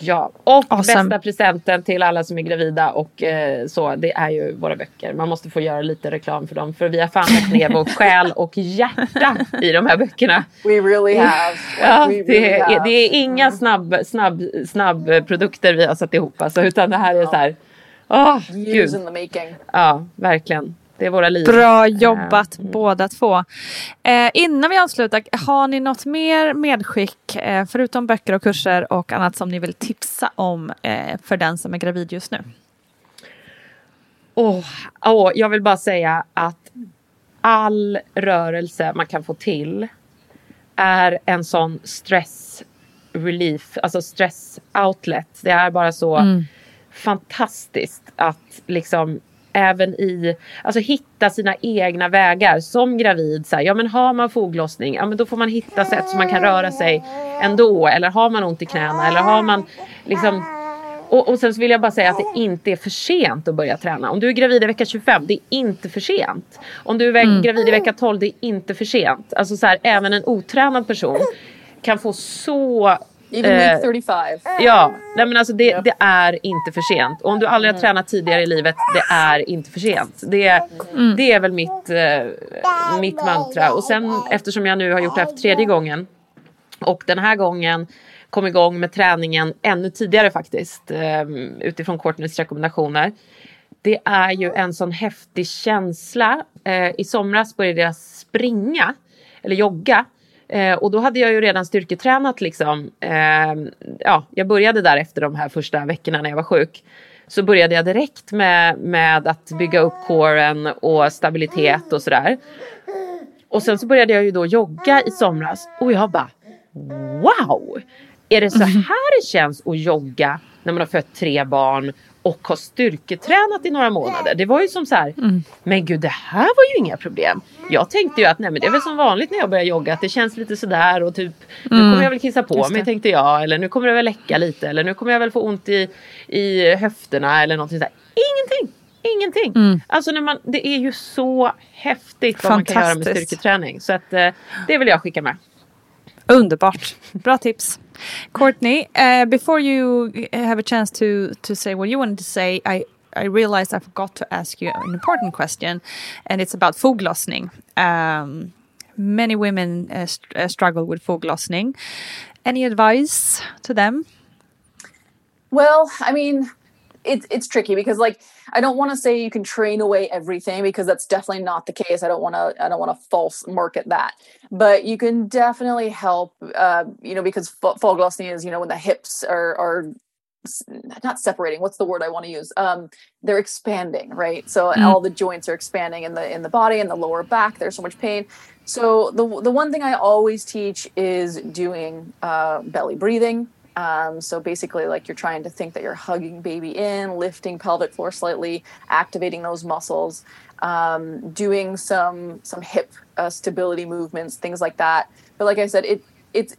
Ja, och Awesome. bästa presenten till alla som är gravida och eh, så, det är ju våra böcker. Man måste få göra lite reklam för dem, för vi har fan lagt ner vår själ och hjärta i de här böckerna. We really have. Like, Ja, we really det, är, have. det är inga snabb, snabb, snabb eh, produkter vi har satt ihop, alltså, utan det här är så här, åh, years gud. in the making. Ja, verkligen. Det är våra liv. Bra jobbat båda två. Eh, innan vi avslutar, har ni något mer medskick eh, förutom böcker och kurser och annat som ni vill tipsa om eh, för den som är gravid just nu? Åh, åh, jag vill bara säga att all rörelse man kan få till är en sån stress relief, alltså stress outlet. Det är bara så fantastiskt att liksom även i, alltså hitta sina egna vägar som gravid. Så här, ja men har man foglossning, ja men då får man hitta sätt så man kan röra sig ändå. Eller har man ont i knäna eller har man liksom och, och sen så vill jag bara säga att det inte är för sent att börja träna. Om du är gravid i vecka 25, det är inte för sent. Om du är ve- gravid i vecka 12, det är inte för sent. Alltså så här, även en otränad person kan få så Even Eh, week 35. Ja, nej men alltså det, det är inte för sent. Och om du aldrig har tränat tidigare i livet, det är inte för sent. Det, det är väl mitt, eh, mitt mantra. Och sen eftersom jag nu har gjort det här för tredje gången och den här gången kom igång med träningen ännu tidigare faktiskt eh, utifrån Courtneys rekommendationer. Det är ju en sån häftig känsla. Eh, I somras började jag springa eller jogga Eh, och då hade jag ju redan styrketränat liksom. Eh, ja, jag började där efter de här första veckorna när jag var sjuk. Så började jag direkt med, med att bygga upp coren och stabilitet och sådär. Och sen så började jag ju då jogga i somras och jag bara wow! Är det så här det känns att jogga när man har fött tre barn och har styrketränat i några månader? Det var ju som så här, men gud det här var ju inga problem. Jag tänkte ju att nej men det är väl som vanligt när jag börjar jogga att det känns lite sådär och typ nu kommer jag väl kissa på mig tänkte jag eller nu kommer det väl läcka lite eller nu kommer jag väl få ont i, i höfterna eller någonting sådär. Ingenting! Ingenting. Alltså när man, det är ju så häftigt vad man kan göra med styrketräning. Så att, eh, det vill jag skicka med. Underbart. Bra tips. Courtney, uh, before you have a chance to, to say what you wanted to say, I, I realized I forgot to ask you an important question, and it's about foglossning. Um, many women uh, st- struggle with foglossning. Any advice to them? Well, I mean, it's it's tricky because like I don't want to say you can train away everything because that's definitely not the case. I don't want to I don't want to false market that, but you can definitely help. Uh, you know, because fa- fall glossing is you know when the hips are are not separating. What's the word I want to use? Um, they're expanding, right? So all the joints are expanding in the in the body and the lower back. There's so much pain. So the the one thing I always teach is doing uh, belly breathing. Um, so basically, like you're trying to think that you're hugging baby in, lifting pelvic floor slightly, activating those muscles, um, doing some some hip uh, stability movements, things like that. But like I said, it it's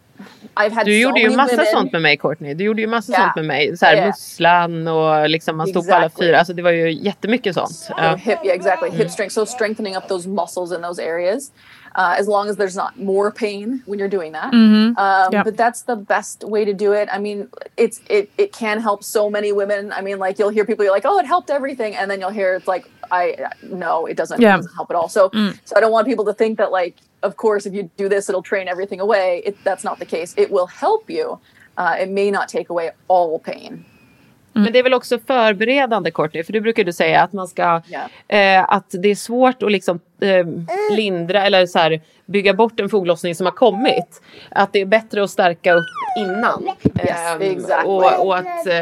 I've had Du so gjorde ju many massa women- sånt med mig Courtney. Du gjorde ju massa Ja. sånt med mig. Så här, ja. musslan och liksom man stod på alla Exactly. fyra. Alltså det var ju jättemycket sånt. So Ja. hip, yeah, exactly. Hip strength. So strengthening up those muscles in those areas, uh, as long as there's not more pain when you're doing that. Um, Yeah. But that's the best way to do it. I mean, it's it it can help so many women. I mean, like you'll hear people you're like, oh, it helped everything, and then you'll hear it's like, I no, it doesn't, Yeah. it doesn't help at all. So so I don't want people to think that like, of course, if you do this, it'll train everything away. It, that's not the case. It will help you. Uh, it may not take away all pain. Men det är väl också förberedande Courtney. För du brukar du säga att man ska Ja. eh, att det är svårt att liksom eh, lindra eller så här, bygga bort en foglossning som har kommit. Att det är bättre att stärka upp innan. Yes, Ehm, exactly. och, och att eh,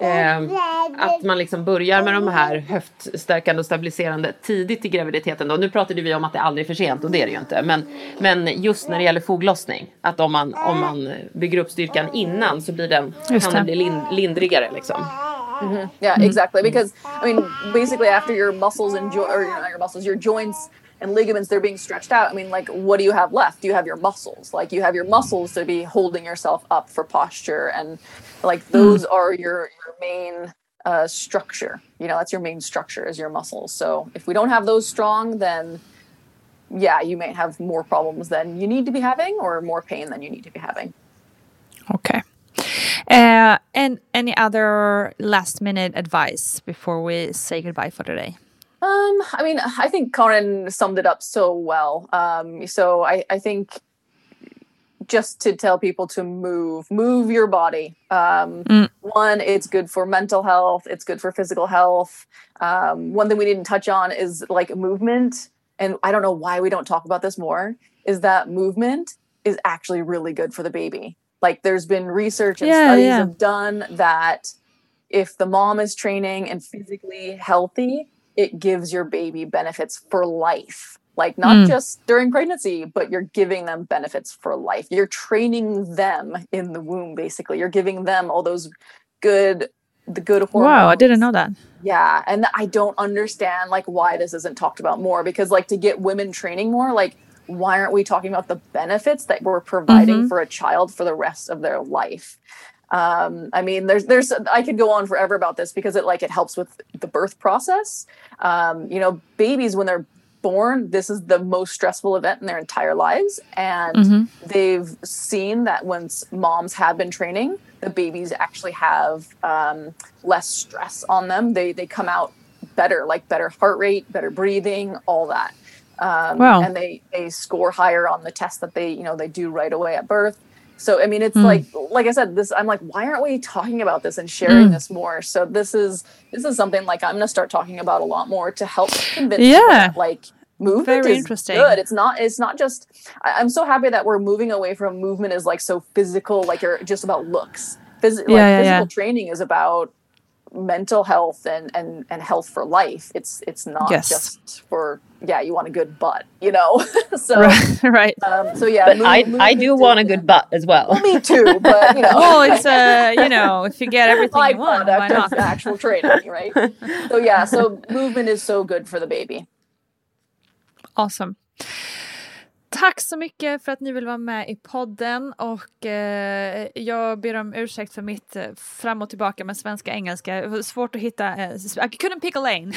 ehm, att man liksom börjar med de här höftstärkande och stabiliserande tidigt i graviditeten. Då. Nu pratade vi om att det aldrig är för sent och det är det ju inte. Men, men just när det gäller foglossning, att om man, om man bygger upp styrkan innan så blir den, kan den bli lind, lindrigare. Liksom. Yeah, exactly. Because I mean, basically, after your muscles and jo- or not your muscles, your joints and ligaments, they're being stretched out. I mean, like, what do you have left? Do You have your muscles. Like, you have your muscles to be holding yourself up for posture, and like those are your your main uh, structure. You know, that's your main structure is your muscles. So if we don't have those strong, then yeah, you may have more problems than you need to be having, or more pain than you need to be having. Okay. Uh, and any other last minute advice before we say goodbye for today? Um, I mean, I think Karin summed it up so well. Um, so I, I think just to tell people to move, move your body. Um, One, it's good for mental health. It's good for physical health. Um, one thing we didn't touch on is like movement, and I don't know why we don't talk about this more. Is that movement is actually really good for the baby. Like there's been research and Yeah, studies yeah. have done that if the mom is training and physically healthy, it gives your baby benefits for life like not mm. just during pregnancy but you're giving them benefits for life you're training them in the womb basically you're giving them all those good the good hormones. wow i didn't know that yeah and i don't understand like why this isn't talked about more because like to get women training more like why aren't we talking about the benefits that we're providing mm-hmm. for a child for the rest of their life um, i mean there's there's i could go on forever about this because it like it helps with the birth process. Um, you know babies when they're born this is the most stressful event in their entire lives. And mm-hmm. they've seen that once moms have been training the babies actually have um, less stress on them. They they come out better like better heart rate better breathing all that. Um, wow. and they they score higher on the test that they you know they do right away at birth so i mean it's mm. like like i said this i'm like why aren't we talking about this and sharing mm. this more so this is this is something like i'm going to start talking about a lot more to help convince yeah that, like movement Very is interesting. good it's not it's not just I, am so happy that we're moving away from movement is like so physical like you're just about looks Phys- yeah, like yeah, physical yeah. training is about mental health and and and health for life it's it's not yes. just for yeah you want a good butt you know *laughs* so right, *laughs* right. Um, so yeah but move, i move i do want a good butt as well. well me too but you know well it's uh *laughs* you know if you get everything you want why not actual training right so yeah so movement is so good for the baby awesome Tack så mycket för att ni vill vara med i podden och eh, jag ber om ursäkt för mitt eh, fram och tillbaka med svenska engelska. Svårt att hitta, eh, I couldn't pick a lane.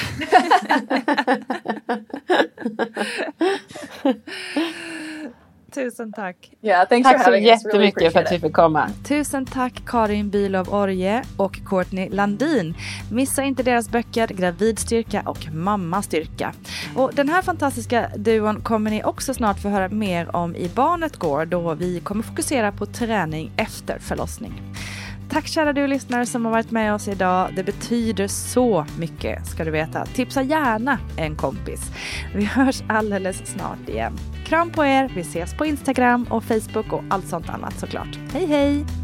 *laughs* *laughs* Tusen tack. Yeah, tack så jättemycket really för att vi fick komma. Tusen tack Karin Bylov Orje och Courtney Landin. Missa inte deras böcker Gravidstyrka och Mammastyrka. Och den här fantastiska duon kommer ni också snart få höra mer om i Barnet går då vi kommer fokusera på träning efter förlossning. Tack kära du lyssnare som har varit med oss idag. Det betyder så mycket ska du veta. Tipsa gärna en kompis. Vi hörs alldeles snart igen. Kram på er. Vi ses på Instagram och Facebook och allt sånt annat såklart. Hej hej!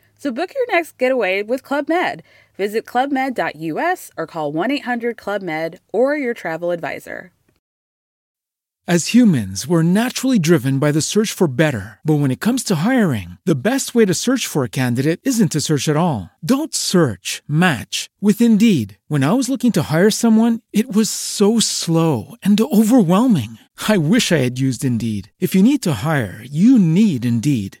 So book your next getaway with Club Med. Visit clubmed.us or call 1 800 Club Med or your travel advisor. As humans, we're naturally driven by the search for better. But when it comes to hiring, the best way to search for a candidate isn't to search at all. Don't search, match with Indeed. When I was looking to hire someone, it was so slow and overwhelming. I wish I had used Indeed. If you need to hire, you need Indeed.